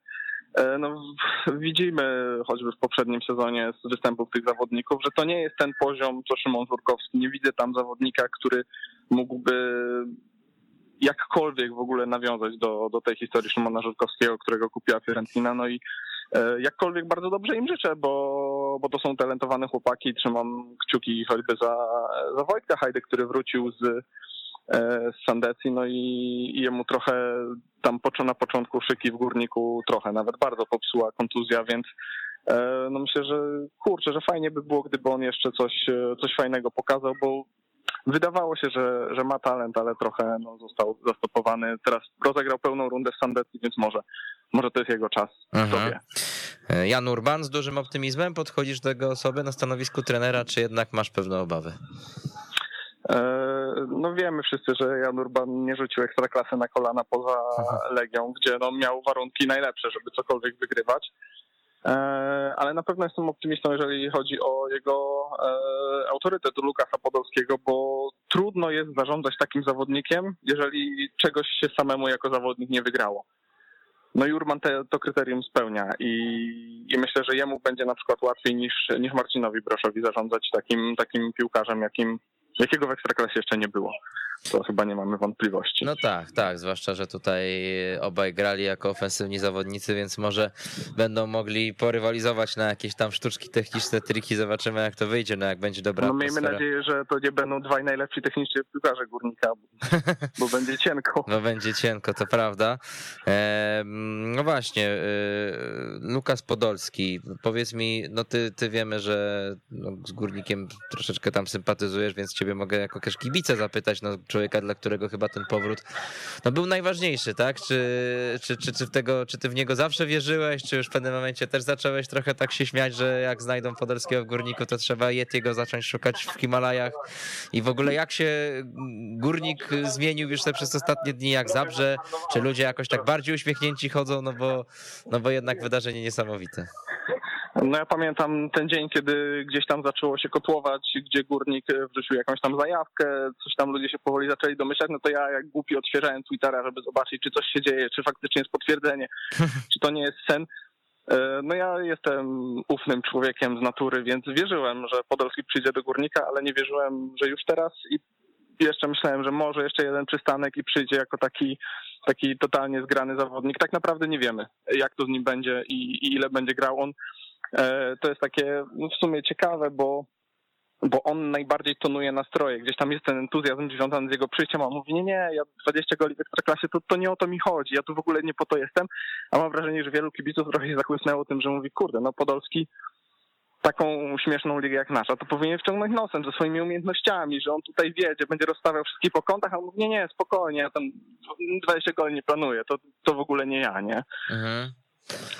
no, w- widzimy choćby w poprzednim sezonie z występów tych zawodników, że to nie jest ten poziom, co Szymon Żurkowski. Nie widzę tam zawodnika, który mógłby jakkolwiek w ogóle nawiązać do, do tej historii Szymona Żurkowskiego, którego kupiła Fiorentina, no i e, jakkolwiek bardzo dobrze im życzę, bo, bo to są talentowane chłopaki, trzymam kciuki choćby za, za Wojtka Hajdy, który wrócił z, e, z Sandecji, no i, jemu trochę tam na początku szyki w Górniku trochę, nawet bardzo popsuła kontuzja, więc e, no myślę, że kurczę, że fajnie by było, gdyby on jeszcze coś, e, coś fajnego pokazał, bo wydawało się, że, że ma talent, ale trochę no, został zastopowany. Teraz rozegrał pełną rundę w Sandecji, więc może, może to jest jego czas Mhm. sobie. E, Jan Urban, z dużym optymizmem podchodzisz do tego osoby na stanowisku trenera, czy jednak masz pewne obawy? E, No wiemy wszyscy, że Jan Urban nie rzucił ekstraklasy na kolana poza Legią, gdzie no miał warunki najlepsze, żeby cokolwiek wygrywać. E, Ale na pewno jestem optymistą, jeżeli chodzi o jego e, autorytet Lukasa Podolskiego, bo trudno jest zarządzać takim zawodnikiem, jeżeli czegoś się samemu jako zawodnik nie wygrało. No i Urban te, to kryterium spełnia i, i myślę, że jemu będzie na przykład łatwiej niż, niż Marcinowi Broszowi zarządzać takim, takim piłkarzem, jakim, jakiego w Ekstraklasie jeszcze nie było. To chyba nie mamy wątpliwości. No tak, tak, zwłaszcza, że tutaj obaj grali jako ofensywni zawodnicy, więc może będą mogli porywalizować na jakieś tam sztuczki techniczne, triki, zobaczymy jak to wyjdzie, no jak będzie dobra No miejmy atmosfera. nadzieję, że to nie będą dwaj najlepsi technicznie piłkarze Górnika, bo, bo będzie cienko. No będzie cienko, to prawda. E, no właśnie, e, Lukas Podolski, powiedz mi, no ty, ty wiemy, że no, z Górnikiem troszeczkę tam sympatyzujesz, więc ciebie mogę jako też kibice zapytać, no człowieka, dla którego chyba ten powrót no, był najważniejszy, tak? Czy, czy, czy, czy, w tego, czy ty w niego zawsze wierzyłeś, czy już w pewnym momencie też zacząłeś trochę tak się śmiać, że jak znajdą Podolskiego w Górniku, to trzeba Yetiego zacząć szukać w Himalajach i w ogóle jak się Górnik zmienił już te przez ostatnie dni, jak Zabrze, czy ludzie jakoś tak bardziej uśmiechnięci chodzą, no bo, no bo jednak wydarzenie niesamowite. No ja pamiętam ten dzień, kiedy gdzieś tam zaczęło się kotłować, gdzie Górnik wrzucił jakąś tam zajawkę, coś tam ludzie się powoli zaczęli domyślać, no to ja jak głupi otwierałem Twittera, żeby zobaczyć, czy coś się dzieje, czy faktycznie jest potwierdzenie, czy to nie jest sen. E, No ja jestem ufnym człowiekiem z natury, więc wierzyłem, że Podolski przyjdzie do Górnika, ale nie wierzyłem, że już teraz i jeszcze myślałem, że może jeszcze jeden przystanek i przyjdzie jako taki, taki totalnie zgrany zawodnik. Tak naprawdę nie wiemy, jak to z nim będzie i, i ile będzie grał on. E, To jest takie no, w sumie ciekawe, bo, bo on najbardziej tonuje nastroje. Gdzieś tam jest ten entuzjazm związany z jego przyjściem, a on mówi, nie, nie, ja 20 goli w Ekstraklasie, to, to nie o to mi chodzi, ja tu w ogóle nie po to jestem. A mam wrażenie, że wielu kibiców trochę się zachłysnęło tym, że mówi, kurde, no Podolski taką śmieszną ligę jak nasza, to powinien wciągnąć nosem ze swoimi umiejętnościami, że on tutaj wiedzie, będzie rozstawiał wszystkich po kątach, a on mówi, nie, nie, spokojnie, ja tam 20 goli nie planuję, to, to w ogóle nie ja, nie? Mhm.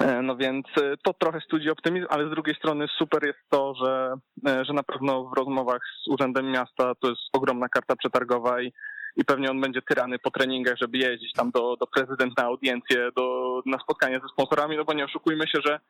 E, No więc e, to trochę studzi optymizm, ale z drugiej strony super jest to, że, e, że na pewno w rozmowach z Urzędem Miasta to jest ogromna karta przetargowa i, i pewnie on będzie tyrany po treningach, żeby jeździć tam do, do prezydenta na audiencję, do, na spotkania ze sponsorami, no bo nie oszukujmy się, że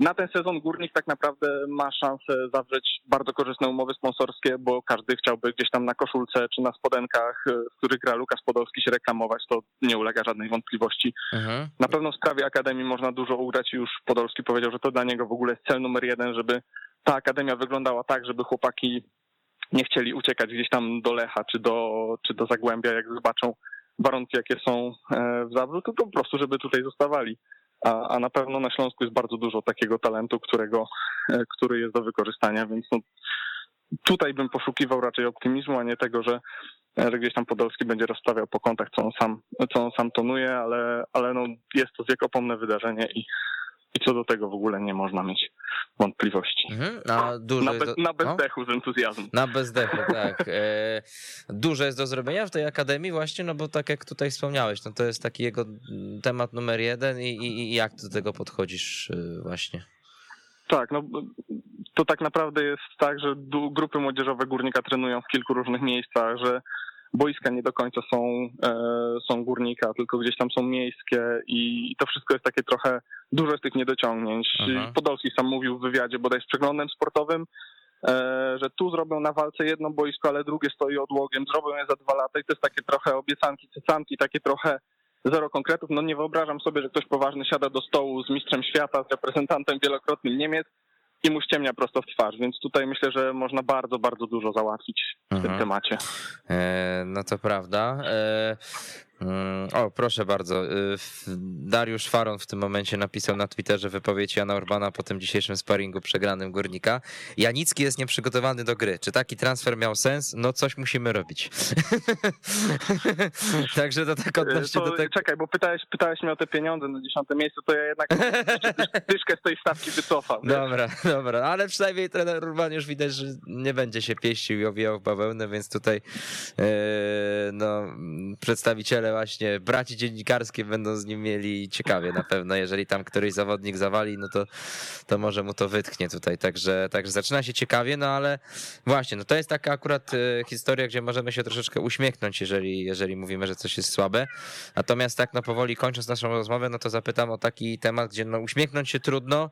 na ten sezon Górnik tak naprawdę ma szansę zawrzeć bardzo korzystne umowy sponsorskie, bo każdy chciałby gdzieś tam na koszulce czy na spodenkach, e, w których gra Lukas Podolski się reklamować, to nie ulega żadnej wątpliwości. Mhm. Na pewno w sprawie Akademii można dużo ugrać i już Podolski powiedział, że to dla niego w ogóle jest cel numer jeden, żeby ta Akademia wyglądała tak, żeby chłopaki nie chcieli uciekać gdzieś tam do Lecha czy do, czy do Zagłębia, jak zobaczą warunki, jakie są e, w Zabrzu, to po prostu, żeby tutaj zostawali. A, a na pewno na Śląsku jest bardzo dużo takiego talentu, którego, e, który jest do wykorzystania, więc no, tutaj bym poszukiwał raczej optymizmu, a nie tego, że, że gdzieś tam Podolski będzie rozstawiał po kątach, co on sam, co on sam tonuje, ale, ale no, jest to wiekopomne wydarzenie i, i co do tego w ogóle nie można mieć wątpliwości. Mhm. A dużo Na, bez, do... na no? bezdechu z entuzjazmu. Na bezdechu, tak. E, dużo jest do zrobienia w tej akademii właśnie, no bo tak jak tutaj wspomniałeś, no to jest taki jego temat numer jeden i, i, i jak do tego podchodzisz e, właśnie? Tak, no to tak naprawdę jest tak, że grupy młodzieżowe górnika trenują w kilku różnych miejscach, że boiska nie do końca są, e, są górnika, tylko gdzieś tam są miejskie i to wszystko jest takie trochę, dużo jest tych niedociągnięć. Aha. Podolski sam mówił w wywiadzie bodaj z przeglądem sportowym, e, że tu zrobią na walce jedno boisko, ale drugie stoi odłogiem, zrobią je za dwa lata i to jest takie trochę obiecanki, cecanki, takie trochę zero konkretów. No nie wyobrażam sobie, że ktoś poważny siada do stołu z mistrzem świata, z reprezentantem wielokrotnym Niemiec i mu ściemnia prosto w twarz, więc tutaj myślę, że można bardzo, bardzo dużo załatwić w tym Mhm. temacie. E, no to prawda. E, o, proszę bardzo. f- Dariusz Faron w tym momencie napisał na Twitterze wypowiedź Jana Urbana po tym dzisiejszym sparingu przegranym Górnika. Janicki jest nieprzygotowany do gry. Czy taki transfer miał sens? No coś musimy robić. Także to tak odnośnie do to, tego. Czekaj, bo pytałeś, pytałeś mnie o te pieniądze na dziesiąte miejsce, to ja jednak dysz- dyszkę z tej stawki wycofam. wiesz? Dobra, dobra, ale przynajmniej trener Urban już widać, że nie będzie się pieścił i owijał w bawełnę, więc tutaj e, no, przedstawiciele właśnie braci dziennikarskie będą z nim mieli ciekawie na pewno, jeżeli tam któryś zawodnik zawali, no to, to może mu to wytknie tutaj, także, także zaczyna się ciekawie, no ale właśnie, no to jest taka akurat e, historia, gdzie możemy się troszeczkę uśmiechnąć, jeżeli, jeżeli mówimy, że coś jest słabe, natomiast tak no powoli kończąc naszą rozmowę, no to zapytam o taki temat, gdzie no uśmiechnąć się trudno,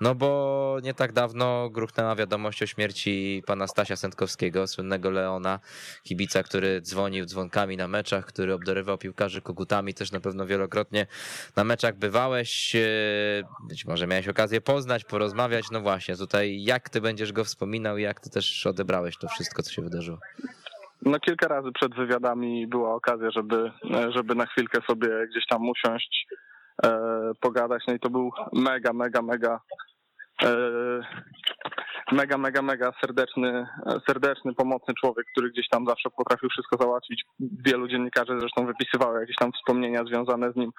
no bo nie tak dawno gruchnęła wiadomość o śmierci pana Stasia Sędkowskiego, słynnego Leona, kibica, który dzwonił dzwonkami na meczach, który obdarywał piłkarzy kogutami, też na pewno wielokrotnie na meczach bywałeś, e, być może miałeś okazję poznać, porozmawiać, no właśnie, tutaj jak ty będziesz go wspominał i jak ty też odebrałeś to wszystko, co się wydarzyło? No kilka razy przed wywiadami była okazja, żeby, żeby na chwilkę sobie gdzieś tam usiąść, e, pogadać. No i to był mega, mega, mega, e, mega, mega, mega serdeczny, serdeczny, pomocny człowiek, który gdzieś tam zawsze potrafił wszystko załatwić. Wielu dziennikarzy zresztą wypisywało jakieś tam wspomnienia związane z nim,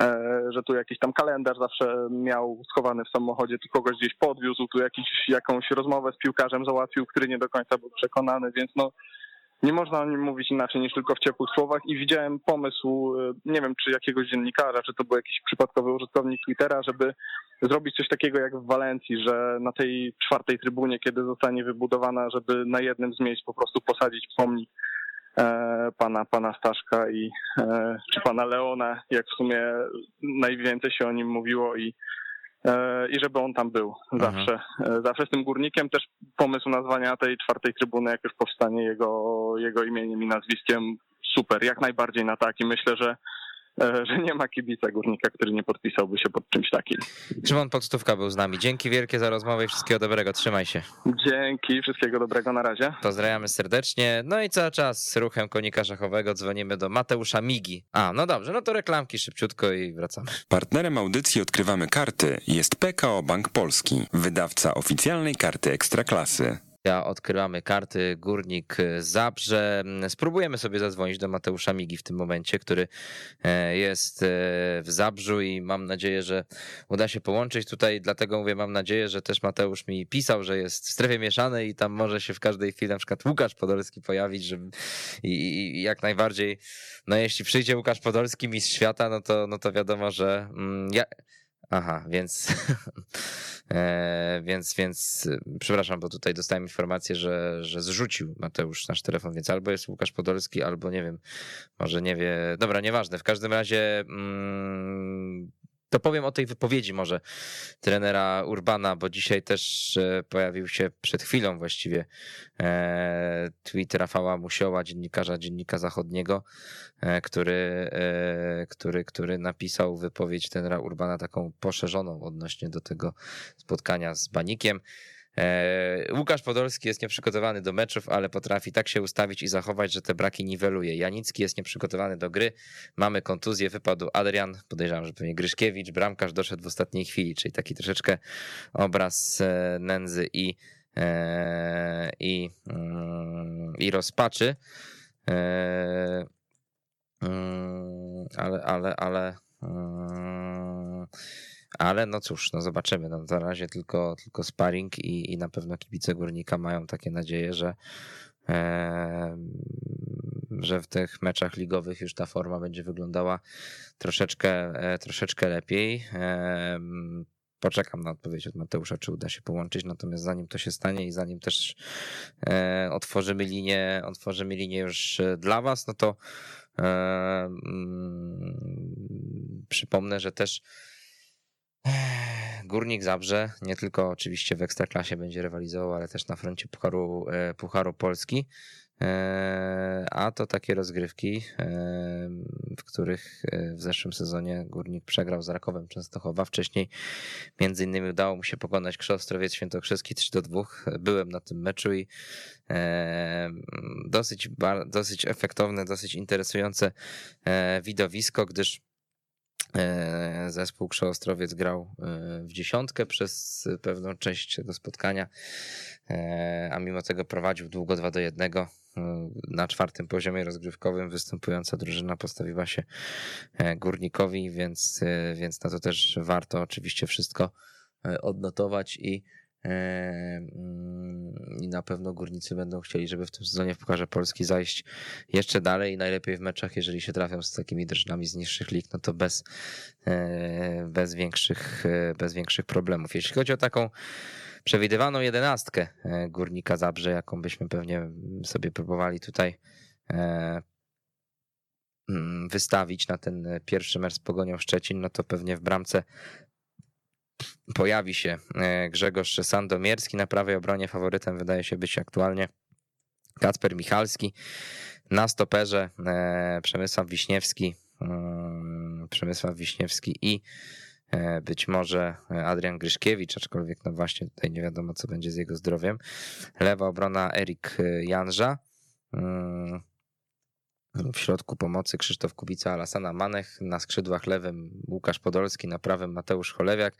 e, że tu jakiś tam kalendarz zawsze miał schowany w samochodzie, tu kogoś gdzieś podwiózł, tu jakiś, jakąś rozmowę z piłkarzem załatwił, który nie do końca był przekonany, więc no nie można o nim mówić inaczej niż tylko w ciepłych słowach i widziałem pomysł, e, nie wiem czy jakiegoś dziennikarza, czy to był jakiś przypadkowy użytkownik Twittera, żeby zrobić coś takiego jak w Walencji, że na tej czwartej trybunie, kiedy zostanie wybudowana, żeby na jednym z miejsc po prostu posadzić pomnik e, pana, pana Staszka i e, czy pana Leona, jak w sumie najwięcej się o nim mówiło i e, i żeby on tam był zawsze. E, Zawsze z tym górnikiem też pomysł nazwania tej czwartej trybuny, jak już powstanie jego, jego imieniem i nazwiskiem, super, jak najbardziej na tak i myślę, że, że nie ma kibica górnika, który nie podpisałby się pod czymś takim. Szymon Podstówka był z nami. Dzięki wielkie za rozmowę i wszystkiego dobrego. Trzymaj się. Dzięki, wszystkiego dobrego, na razie. Pozdrawiamy serdecznie. No i cały czas z ruchem konika szachowego dzwonimy do Mateusza Migi. A, no dobrze, no to reklamki szybciutko i wracamy. Partnerem audycji Odkrywamy Karty jest PKO Bank Polski, wydawca oficjalnej karty Ekstraklasy. Odkrywamy karty Górnik Zabrze. Spróbujemy sobie zadzwonić do Mateusza Migi w tym momencie, który e, jest e, w Zabrzu i mam nadzieję, że uda się połączyć tutaj. Dlatego mówię, mam nadzieję, że też Mateusz mi pisał, że jest w strefie mieszanej i tam może się w każdej chwili na przykład Łukasz Podolski pojawić, żeby i, i- i jak najbardziej, no jeśli przyjdzie Łukasz Podolski, mistrz świata, no to, no to wiadomo, że mm, ja, Aha, więc, e, więc, więc, przepraszam, bo tutaj dostałem informację, że, że zrzucił Mateusz nasz telefon, więc albo jest Łukasz Podolski, albo nie wiem, może nie wie. Dobra, nieważne. W każdym razie mm, To powiem o tej wypowiedzi może trenera Urbana, bo dzisiaj też e, pojawił się przed chwilą właściwie e, tweet Rafała Musioła, dziennikarza Dziennika Zachodniego, e, który, który, który napisał wypowiedź trenera Urbana taką poszerzoną odnośnie do tego spotkania z Banikiem. E, Łukasz Podolski jest nieprzygotowany do meczów, ale potrafi tak się ustawić i zachować, że te braki niweluje. Janicki jest nieprzygotowany do gry. Mamy kontuzję, wypadł Adrian, podejrzewam, że pewnie Gryszkiewicz, bramkarz doszedł w ostatniej chwili, czyli taki troszeczkę obraz e, nędzy i, e, i, mm, i rozpaczy. Mm, ale, ale, ale mm, ale no cóż, no zobaczymy. No, na razie tylko, tylko sparring i, i na pewno kibice Górnika mają takie nadzieję, że, e, że w tych meczach ligowych już ta forma będzie wyglądała troszeczkę, e, troszeczkę lepiej. E, poczekam na odpowiedź od Mateusza, czy uda się połączyć. Natomiast zanim to się stanie i zanim też e, otworzymy linię, otworzymy linię już dla Was, no to e, przypomnę, że też Górnik Zabrze nie tylko oczywiście w Ekstraklasie będzie rywalizował, ale też na froncie Pucharu, e, Pucharu Polski. E, a to takie rozgrywki, e, w których w zeszłym sezonie Górnik przegrał z Rakowem Częstochowa. Wcześniej między innymi udało mu się pokonać Krzostrowiec Świętokrzyski 3 do 2. Byłem na tym meczu i dosyć, dosyć efektowne, dosyć interesujące widowisko, gdyż zespół Krzeostrowiec grał e, w dziesiątkę przez pewną część tego spotkania, e, a mimo tego prowadził długo 2 do 1. Na czwartym poziomie rozgrywkowym występująca drużyna postawiła się górnikowi, więc, więc na to też warto oczywiście wszystko odnotować i I na pewno górnicy będą chcieli, żeby w tym sezonie w Pucharze Polski zajść jeszcze dalej i najlepiej w meczach, jeżeli się trafią z takimi drużynami z niższych lig, no to bez, e, bez, większych, e, bez większych problemów. Jeśli chodzi o taką przewidywaną jedenastkę e, Górnika Zabrze, jaką byśmy pewnie sobie próbowali tutaj mm, wystawić na ten pierwszy mecz z Pogonią Szczecin, no to pewnie w bramce pojawi się e, Grzegorz Sandomierski na prawej obronie. Faworytem wydaje się być aktualnie Kacper Michalski. Na stoperze e, Przemysław Wiśniewski, mm, Przemysław Wiśniewski i e, być może Adrian Gryszkiewicz, aczkolwiek no właśnie tutaj nie wiadomo co będzie z jego zdrowiem. Lewa obrona Erik Janża. W środku pomocy Krzysztof Kubica, Alasana Manech, na skrzydłach lewym Łukasz Podolski, na prawym Mateusz Cholewiak,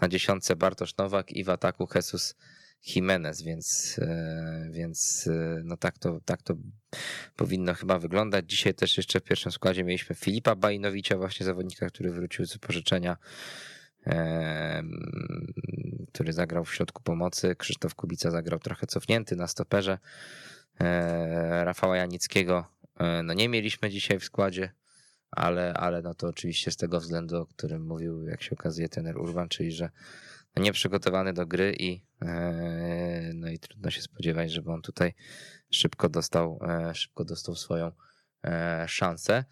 na dziesiątce Bartosz Nowak i w ataku Jesus Jimenez, więc, e, więc e, no tak to, tak to powinno chyba wyglądać. Dzisiaj też jeszcze w pierwszym składzie mieliśmy Filipa Bajnowicza, właśnie zawodnika, który wrócił z pożyczenia, który zagrał w środku pomocy. Krzysztof Kubica zagrał trochę cofnięty na stoperze. E, Rafała Janickiego no nie mieliśmy dzisiaj w składzie, ale, ale no to oczywiście z tego względu, o którym mówił, jak się okazuje, tener Urban, czyli że no nieprzygotowany do gry i e, no i trudno się spodziewać, żeby on tutaj szybko dostał, e, szybko dostał swoją szansę.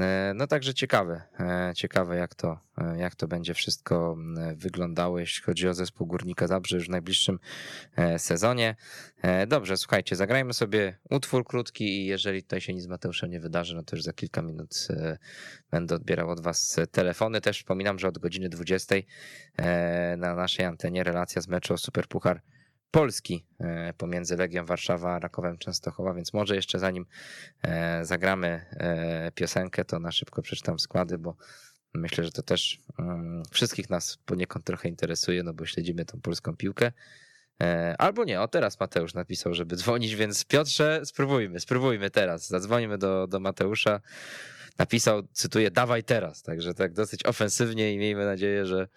E, no także ciekawe, e, ciekawe jak to, e, jak to będzie wszystko wyglądało, jeśli chodzi o zespół Górnika Zabrze już w najbliższym sezonie. Dobrze, słuchajcie, zagrajmy sobie utwór krótki i jeżeli tutaj się nic z Mateuszem nie wydarzy, no to już za kilka minut będę odbierał od was telefony. Też wspominam, że od godziny 20 na naszej antenie relacja z meczu o Superpuchar Polski e, pomiędzy Legią Warszawa a Rakowem Częstochowa, więc może jeszcze zanim e, zagramy e, piosenkę, to na szybko przeczytam składy, bo myślę, że to też mm, wszystkich nas poniekąd trochę interesuje, no bo śledzimy tą polską piłkę. Albo nie, o teraz Mateusz napisał, żeby dzwonić, więc Piotrze, spróbujmy, spróbujmy teraz. Zadzwonimy do, do Mateusza. Napisał, cytuję, dawaj teraz. Także tak dosyć ofensywnie i miejmy nadzieję, że,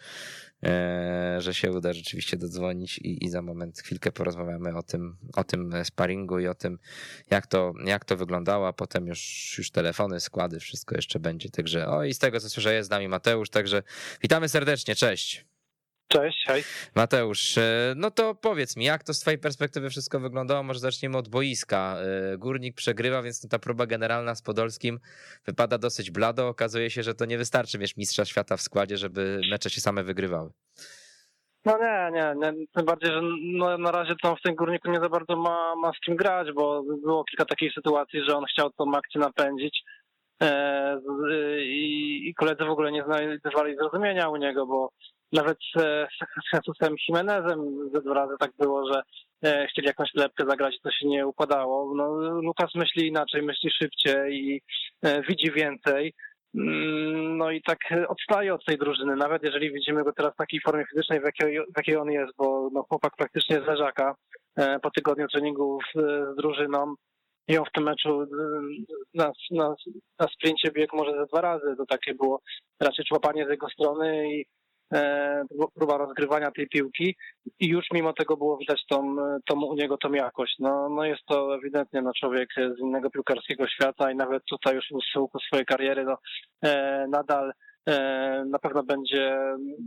E, że się uda rzeczywiście dodzwonić i, i za moment chwilkę porozmawiamy o tym, o tym sparingu i o tym, jak to, jak to wyglądało, a potem już, już telefony, składy, wszystko jeszcze będzie. Także o i z tego co słyszę jest z nami Mateusz, także witamy serdecznie, cześć. Cześć, hej. Mateusz, e, no to powiedz mi, jak to z twojej perspektywy wszystko wyglądało? Może zaczniemy od boiska. E, Górnik przegrywa, więc ta próba generalna z Podolskim wypada dosyć blado. Okazuje się, że to nie wystarczy mieć mistrza świata w składzie, żeby mecze się same wygrywały. No nie, nie, nie. Tym bardziej, że no, na razie on w tym górniku nie za bardzo ma, ma z kim grać, bo było kilka takich sytuacji, że on chciał tą akcję napędzić e, i, i koledzy w ogóle nie znajdowali zrozumienia u niego, bo nawet z Jesusem Jimenezem ze dwa razy tak było, że e, chcieli jakąś lepkę zagrać, to się nie układało. No, Lukas myśli inaczej, myśli szybciej i e, widzi więcej. Mm, No i tak odstaje od tej drużyny, nawet jeżeli widzimy go teraz w takiej formie fizycznej, w jakiej, w jakiej on jest, bo no, chłopak praktycznie z leżaka e, po tygodniu treningów z, drużyną on w tym meczu na, na, na sprincie biegł może ze dwa razy, to takie było raczej człapanie z jego strony i próba rozgrywania tej piłki i już mimo tego było widać tą, tą u niego tą jakość. No, no jest to ewidentnie no, człowiek z innego piłkarskiego świata i nawet tutaj już w schyłku swojej kariery no, e, nadal e, na pewno będzie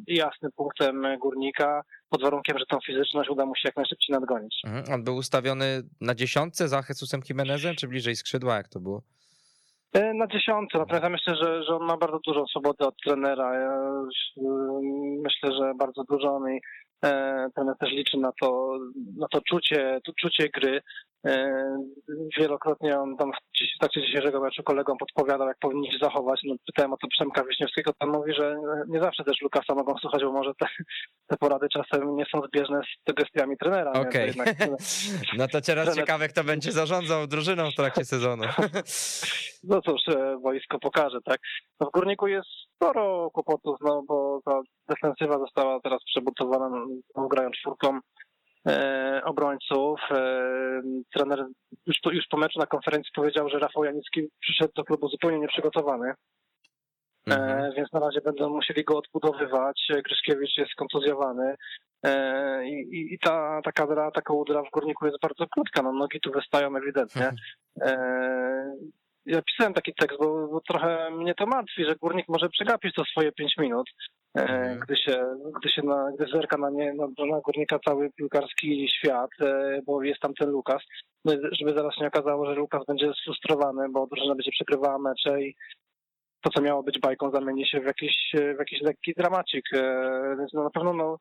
jasnym punktem górnika, pod warunkiem, że tą fizyczność uda mu się jak najszybciej nadgonić. Mhm. On był ustawiony na dziesiątce za Jesusem Jimenezem, czy bliżej skrzydła, jak to było? E, Na dziesiątce, natomiast ja myślę, że, że on ma bardzo dużą swobodę od trenera. Ja, e, myślę, że bardzo dużą i e, trener też liczy na to, na to czucie, to czucie gry. E, wielokrotnie on tam w trakcie dzisiejszego meczu kolegom podpowiadał, jak powinni się zachować. No, pytałem o to Przemka Wiśniewskiego, tam mówi, że nie zawsze też Lukasa mogą słuchać, bo może te, te porady czasem nie są zbieżne z sugestiami trenera. Okej. jednak- No to teraz Trener- ciekawe, kto będzie zarządzał drużyną w trakcie sezonu. No cóż, e, wojsko pokaże, tak? No w Górniku jest sporo kłopotów, no bo ta defensywa została teraz przebudowana, no, grają czwórką e, obrońców. E, trener już, po- już po meczu na konferencji powiedział, że Rafał Janicki przyszedł do klubu zupełnie nieprzygotowany, Mhm. e, więc na razie będą musieli go odbudowywać. Gryszkiewicz jest kontuzjowany. E, I, i, I ta, ta kadra, ta kołdra w górniku jest bardzo krótka, no nogi tu wystają ewidentnie. E, ja pisałem taki tekst, bo, bo trochę mnie to martwi, że górnik może przegapić to swoje 5 minut, e, Mhm. gdy się, gdy się na, gdy zerka na nie, na, na górnika cały piłkarski świat, e, bo jest tam ten Lukas, no, żeby zaraz nie okazało, że Lukas będzie sfrustrowany, bo drużyna będzie przegrywała mecze i to, co miało być bajką, zamieni się w jakiś, w jakiś lekki dramacik. E, Więc no, na pewno no,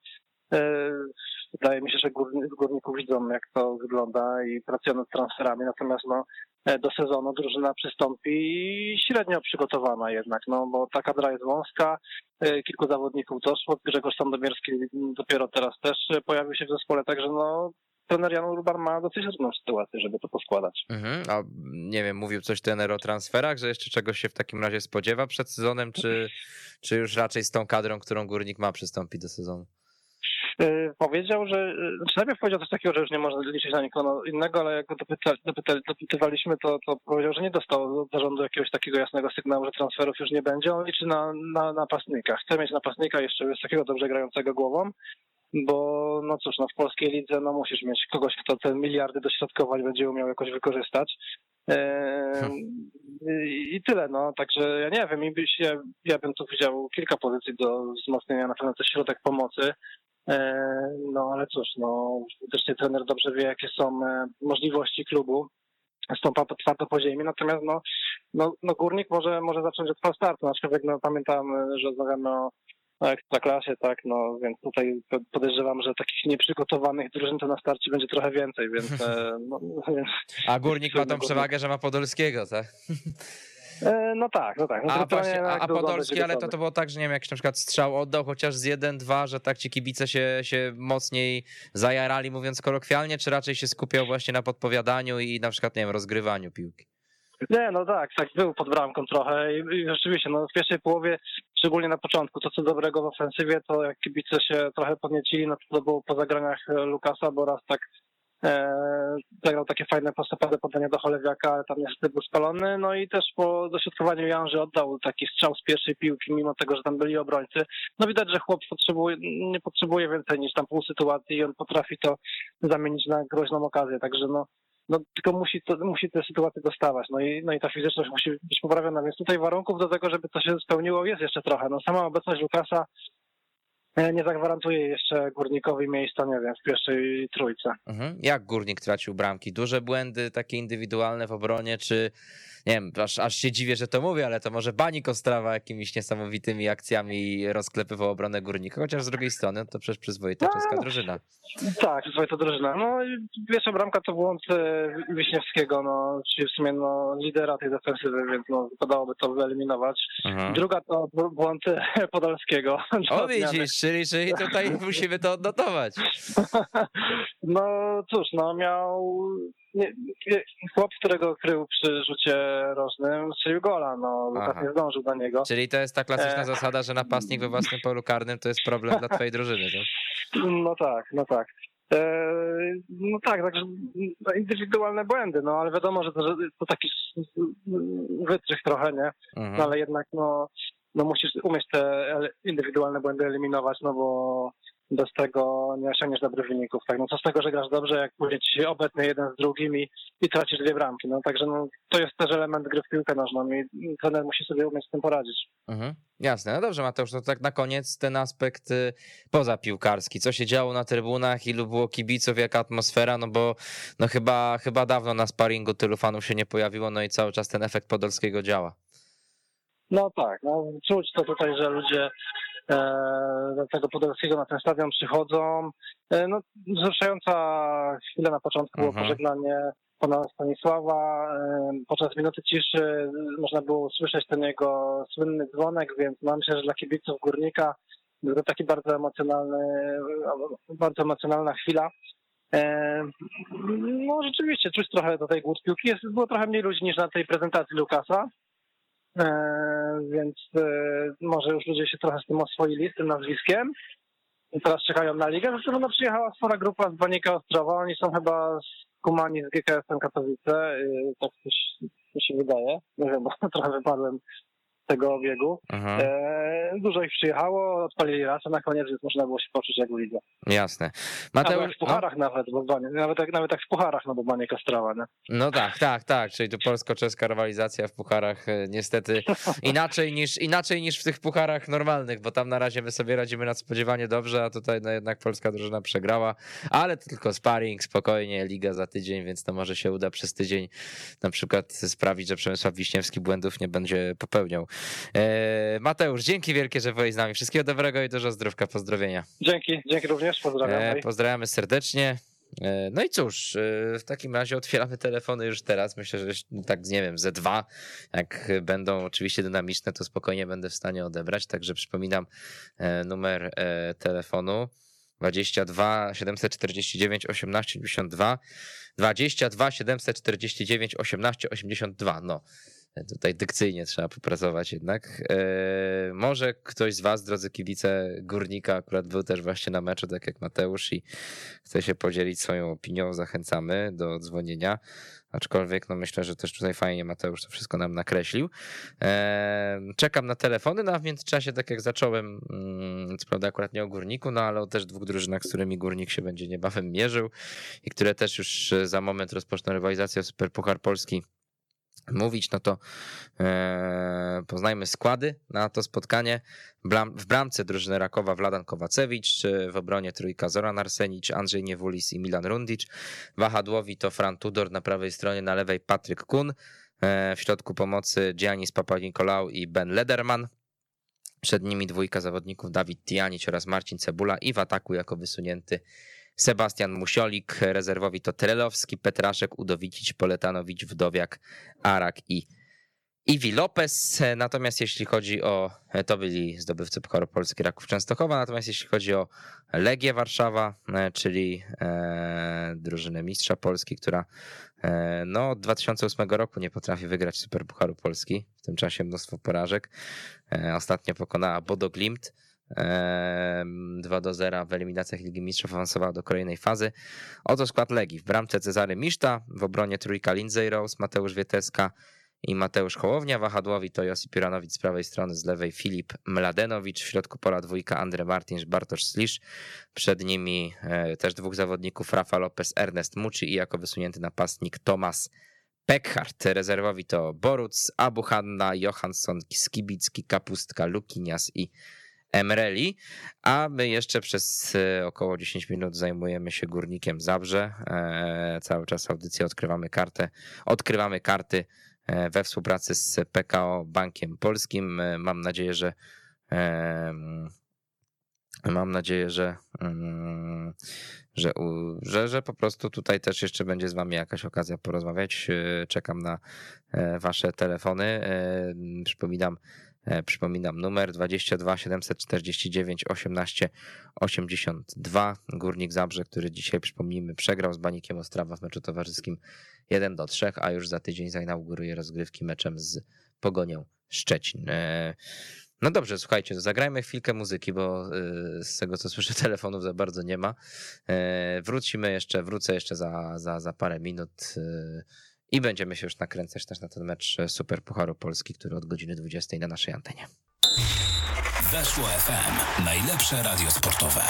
wydaje mi się, że górni- górników widzą, jak to wygląda i pracują nad transferami. Natomiast no, e, do sezonu drużyna przystąpi średnio przygotowana jednak, no bo ta kadra jest wąska, e, kilku zawodników doszło, Grzegorz Sandomierski dopiero teraz też e, pojawił się w zespole, także no trener Jan Urban ma dosyć trudną sytuację, żeby to poskładać. Mhm. A nie wiem, mówił coś trener o transferach, że jeszcze czegoś się w takim razie spodziewa przed sezonem, czy, czy już raczej z tą kadrą, którą górnik ma przystąpić do sezonu? E, Powiedział, że, e, znaczy najpierw powiedział coś takiego, że już nie można liczyć na nikogo innego, ale jak go dopyta, dopytywaliśmy, to, to powiedział, że nie dostał od zarządu jakiegoś takiego jasnego sygnału, że transferów już nie będzie. On liczy na, na napastnika. Chce mieć napastnika jeszcze jest takiego dobrze grającego głową, bo no cóż, no w polskiej lidze no musisz mieć kogoś, kto te miliardy dośrodkować będzie umiał jakoś wykorzystać. E, i, I tyle, no. Także ja nie wiem, ja, ja bym tu widział kilka pozycji do wzmocnienia, na pewno też środek pomocy. E, No ale cóż, no widocznie trener dobrze wie, jakie są e, możliwości klubu. Stąpa po ziemi, natomiast no, no, no górnik może, może zacząć od falstartu, aczkolwiek no, pamiętam, że rozmawiamy o, o ekstraklasie, tak, no więc tutaj po- podejrzewam, że takich nieprzygotowanych drużyn to na starcie będzie trochę więcej, więc, e, no, więc A górnik ma tą przewagę, że ma Podolskiego, tak? e, no tak, no tak. No A, właśnie, a, Podolski, ale to, to było tak, że nie wiem, jak na przykład strzał oddał chociaż z 1-2, że tak ci kibice się, się mocniej zajarali, mówiąc kolokwialnie, czy raczej się skupiał właśnie na podpowiadaniu i na przykład, nie wiem, rozgrywaniu piłki? Nie, no tak, tak, był pod bramką trochę i, i rzeczywiście, no w pierwszej połowie, szczególnie na początku, to co dobrego w ofensywie, to jak kibice się trochę podniecili, no to, to było po zagraniach e, Lukasa, bo raz tak e, zagrał takie fajne prostopadłe podanie do Cholewiaka, ale tam niestety był spalony, no i też po dośrodkowaniu Janży oddał taki strzał z pierwszej piłki, mimo tego, że tam byli obrońcy. No widać, że chłop potrzebuje, nie potrzebuje więcej niż tam pół sytuacji i on potrafi to zamienić na groźną okazję, także no no tylko musi, to, musi te sytuacje dostawać. No i, no i ta fizyczność musi być poprawiona, więc tutaj warunków do tego, żeby to się spełniło jest jeszcze trochę. No sama obecność Lukasa nie zagwarantuje jeszcze górnikowi miejsca, nie wiem, w pierwszej trójce. Mhm. Jak Górnik tracił bramki? Duże błędy takie indywidualne w obronie, czy nie wiem, aż, aż się dziwię, że to mówię, ale to może Banik Ostrawa jakimiś niesamowitymi akcjami rozklepywał obronę Górnika, chociaż z drugiej strony to przecież przyzwoita No. czeska drużyna. Tak, to drużyna. No i pierwsza bramka to błąd e, Wiśniewskiego, no, czyli w sumie no, lidera tej defensywy, więc no, wypadałoby to wyeliminować. Mhm. Druga to bł- błąd e, Podolskiego. O widzisz, czyli, czyli tutaj musimy to odnotować. No cóż, no miał nie, nie, chłop, którego krył przy rzucie rożnym, strzelił gola, no Lukas Aha. nie zdążył do niego. Czyli to jest ta klasyczna E. zasada, że napastnik we własnym polu karnym to jest problem dla twojej drużyny, tak? No tak, no tak. E, no tak, także no, indywidualne błędy, no ale wiadomo, że to, że to taki wytrych trochę, nie? No Mhm. ale jednak no, no musisz umieć te indywidualne błędy eliminować, no bo bez tego nie osiągniesz dobrych wyników. Tak? No co z tego, że grasz dobrze, jak później ci się obetnie jeden z drugim i, i tracisz dwie bramki. No także no, to jest też element gry w piłkę nożną i trener musi sobie umieć z tym poradzić. Mhm. Jasne, no dobrze Mateusz, to tak na koniec ten aspekt y, pozapiłkarski. Co się działo na trybunach, ilu było kibiców, jaka atmosfera, no bo no chyba, chyba dawno na sparingu tylu fanów się nie pojawiło, no i cały czas ten efekt Podolskiego działa. No tak, no czuć to tutaj, że ludzie e, do tego Podolskiego na ten stadion przychodzą. E, no wzruszająca chwila na początku było Mhm. pożegnanie pana Stanisława. E, podczas minuty ciszy można było usłyszeć ten jego słynny dzwonek, więc no, myślę, że dla kibiców Górnika był to taki bardzo emocjonalny, bardzo emocjonalna chwila. No rzeczywiście, czuć trochę do tej głód piłki. Jest, było trochę mniej ludzi niż na tej prezentacji Lukasa. E, więc e, może już ludzie się trochę z tym oswoili, z tym nazwiskiem. I teraz czekają na ligę. Zresztą no, przyjechała spora grupa z Banika Ostrowa. Oni są chyba z Kumani z GKS-em Katowice. Tak coś mi się wydaje. Nie wiem, bo trochę wypadłem tego obiegu. Mhm. E, dużo ich przyjechało, odpalili rasę na koniec, więc można było się poczuć jak w lidze. Jasne. Mateusz, jak w pucharach nawet, bo Banie, nawet, jak, nawet jak w pucharach, no bo Baniek Ostrowa, nie? no, no tak, tak, tak, czyli tu polsko-czeska rywalizacja w pucharach e, niestety inaczej niż, inaczej niż w tych pucharach normalnych, bo tam na razie my sobie radzimy nadspodziewanie dobrze, a tutaj no jednak polska drużyna przegrała, ale to tylko sparring, spokojnie, liga za tydzień, więc to może się uda przez tydzień na przykład sprawić, że Przemysław Wiśniewski błędów nie będzie popełniał. E, Mateusz, dzięki wielkie, że byłeś z nami. Wszystkiego dobrego i dużo zdrówka, pozdrowienia. Dzięki, dzięki również, pozdrawiam. E, pozdrawiamy serdecznie. E, No i cóż, w takim razie otwieramy telefony już teraz. Myślę, że tak, nie wiem, ze dwa. Jak będą oczywiście dynamiczne, to spokojnie będę w stanie odebrać. Także przypominam numer telefonu 22 749 1882 22 749 1882. No. Tutaj dykcyjnie trzeba popracować jednak. E, może ktoś z Was, drodzy kibice Górnika, akurat był też właśnie na meczu, tak jak Mateusz, i chce się podzielić swoją opinią. Zachęcamy do dzwonienia. Aczkolwiek, no myślę, że też tutaj fajnie Mateusz to wszystko nam nakreślił. E, czekam na telefony, no a w międzyczasie, tak jak zacząłem, mm, co prawda akurat nie o Górniku, no ale o też dwóch drużynach, z którymi Górnik się będzie niebawem mierzył i które też już za moment rozpoczną rywalizację o Superpuchar Polski mówić, no to e, poznajmy składy na to spotkanie. Bram, w bramce drużyny Rakowa Wladan Kowacewicz, w obronie trójka Zoran Arsenicz, Andrzej Niewulis i Milan Rundic. Wahadłowi to Fran Tudor na prawej stronie, na lewej Patryk Kun. E, w środku pomocy Giannis Papanikolaou i Ben Lederman. Przed nimi dwójka zawodników Dawid Tijanić oraz Marcin Cebula i w ataku jako wysunięty Sebastian Musiolik, rezerwowi to Trelowski, Petraszek, Udowicić, Poletanowicz, Wdowiak, Arak i Iwi Lopez. Natomiast jeśli chodzi o, to byli zdobywcy Pucharu Polski Raków Częstochowa, natomiast jeśli chodzi o Legię Warszawa, e, czyli e, drużynę mistrza Polski, która e, no, od 2008 roku nie potrafi wygrać Superpucharu Polski, w tym czasie mnóstwo porażek. E, ostatnio pokonała Bodo Glimt. E, 2 do 0 w eliminacjach Ligi Mistrzów awansowała do kolejnej fazy. Oto skład Legii. W bramce Cezary Miszta, w obronie trójka Lindsay Rose, Mateusz Wieteska i Mateusz Hołownia. Wahadłowi to Josip Piranowicz z prawej strony, z lewej Filip Mladenowicz. W środku pola dwójka Andre Martins, Bartosz Slisz. Przed nimi e, też dwóch zawodników Rafa Lopez, Ernest Muci i jako wysunięty napastnik Tomas Peckhardt. Rezerwowi to Boruc, Abuhanna, Johansson, Skibicki, Kapustka, Lukinias i Emreli, a my jeszcze przez około 10 minut zajmujemy się Górnikiem Zabrze. Cały czas audycję odkrywamy kartę, odkrywamy karty we współpracy z PKO Bankiem Polskim. Mam nadzieję, że Mam nadzieję, że, mm, że, że, że po prostu tutaj też jeszcze będzie z wami jakaś okazja porozmawiać. E, czekam na e, wasze telefony. E, przypominam, przypominam numer 22 749 18 82. Górnik Zabrze, który dzisiaj przypomnijmy przegrał z Banikiem Ostrawa w meczu towarzyskim 1 do 3, a już za tydzień zainauguruje rozgrywki meczem z Pogonią Szczecin. No dobrze, słuchajcie, zagrajmy chwilkę muzyki, bo y, z tego co słyszę telefonów za bardzo nie ma. E, wrócimy jeszcze, wrócę jeszcze za, za, za parę minut y, i będziemy się już nakręcać też na ten mecz Super Pucharu Polski, który od godziny 20 na naszej antenie. Weszło FM, najlepsze radio sportowe.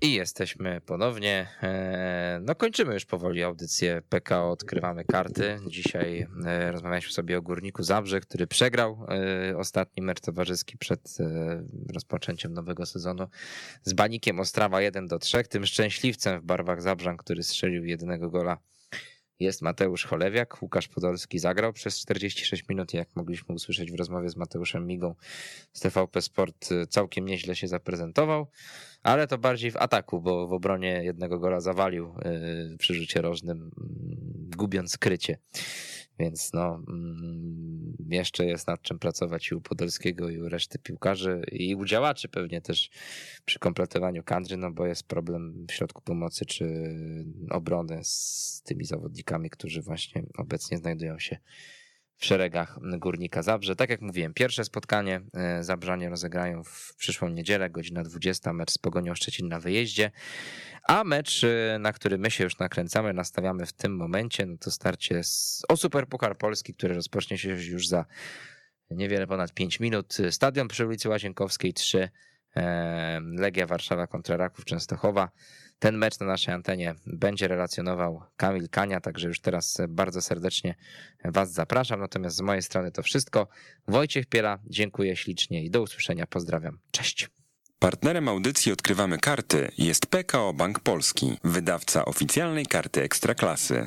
I jesteśmy ponownie. E, no kończymy już powoli audycję PKO Odkrywamy Karty. Dzisiaj e, rozmawialiśmy sobie o Górniku Zabrze, który przegrał e, ostatni mecz towarzyski przed rozpoczęciem nowego sezonu z Banikiem Ostrawa 1 do 3. Tym szczęśliwcem w barwach Zabrzan, który strzelił jednego gola jest Mateusz Cholewiak. Łukasz Podolski zagrał przez 46 minut. Jak mogliśmy usłyszeć w rozmowie z Mateuszem Migą z TVP Sport, całkiem nieźle się zaprezentował, ale to bardziej w ataku, bo w obronie jednego gola zawalił y, przy rzucie rożnym, mm, gubiąc krycie. Więc no, mm, jeszcze jest nad czym pracować i u Podolskiego, i u reszty piłkarzy, i u działaczy pewnie też przy kompletowaniu kadry, no bo jest problem w środku pomocy czy obrony z tymi zawodnikami, którzy właśnie obecnie znajdują się w szeregach Górnika Zabrze. Tak jak mówiłem, pierwsze spotkanie e, Zabrzanie rozegrają w przyszłą niedzielę, godzina 20, mecz z Pogonią Szczecin na wyjeździe, a mecz, e, na który my się już nakręcamy, nastawiamy w tym momencie, no to starcie o Super Puchar Polski, który rozpocznie się już za niewiele ponad 5 minut. Stadion przy ulicy Łazienkowskiej 3, e, Legia Warszawa kontra Raków Częstochowa. Ten mecz na naszej antenie będzie relacjonował Kamil Kania, także już teraz bardzo serdecznie Was zapraszam. Natomiast z mojej strony to wszystko. Wojciech Piela, dziękuję ślicznie i do usłyszenia. Pozdrawiam. Cześć. Partnerem audycji Odkrywamy Karty jest PKO Bank Polski, wydawca oficjalnej karty Ekstraklasy.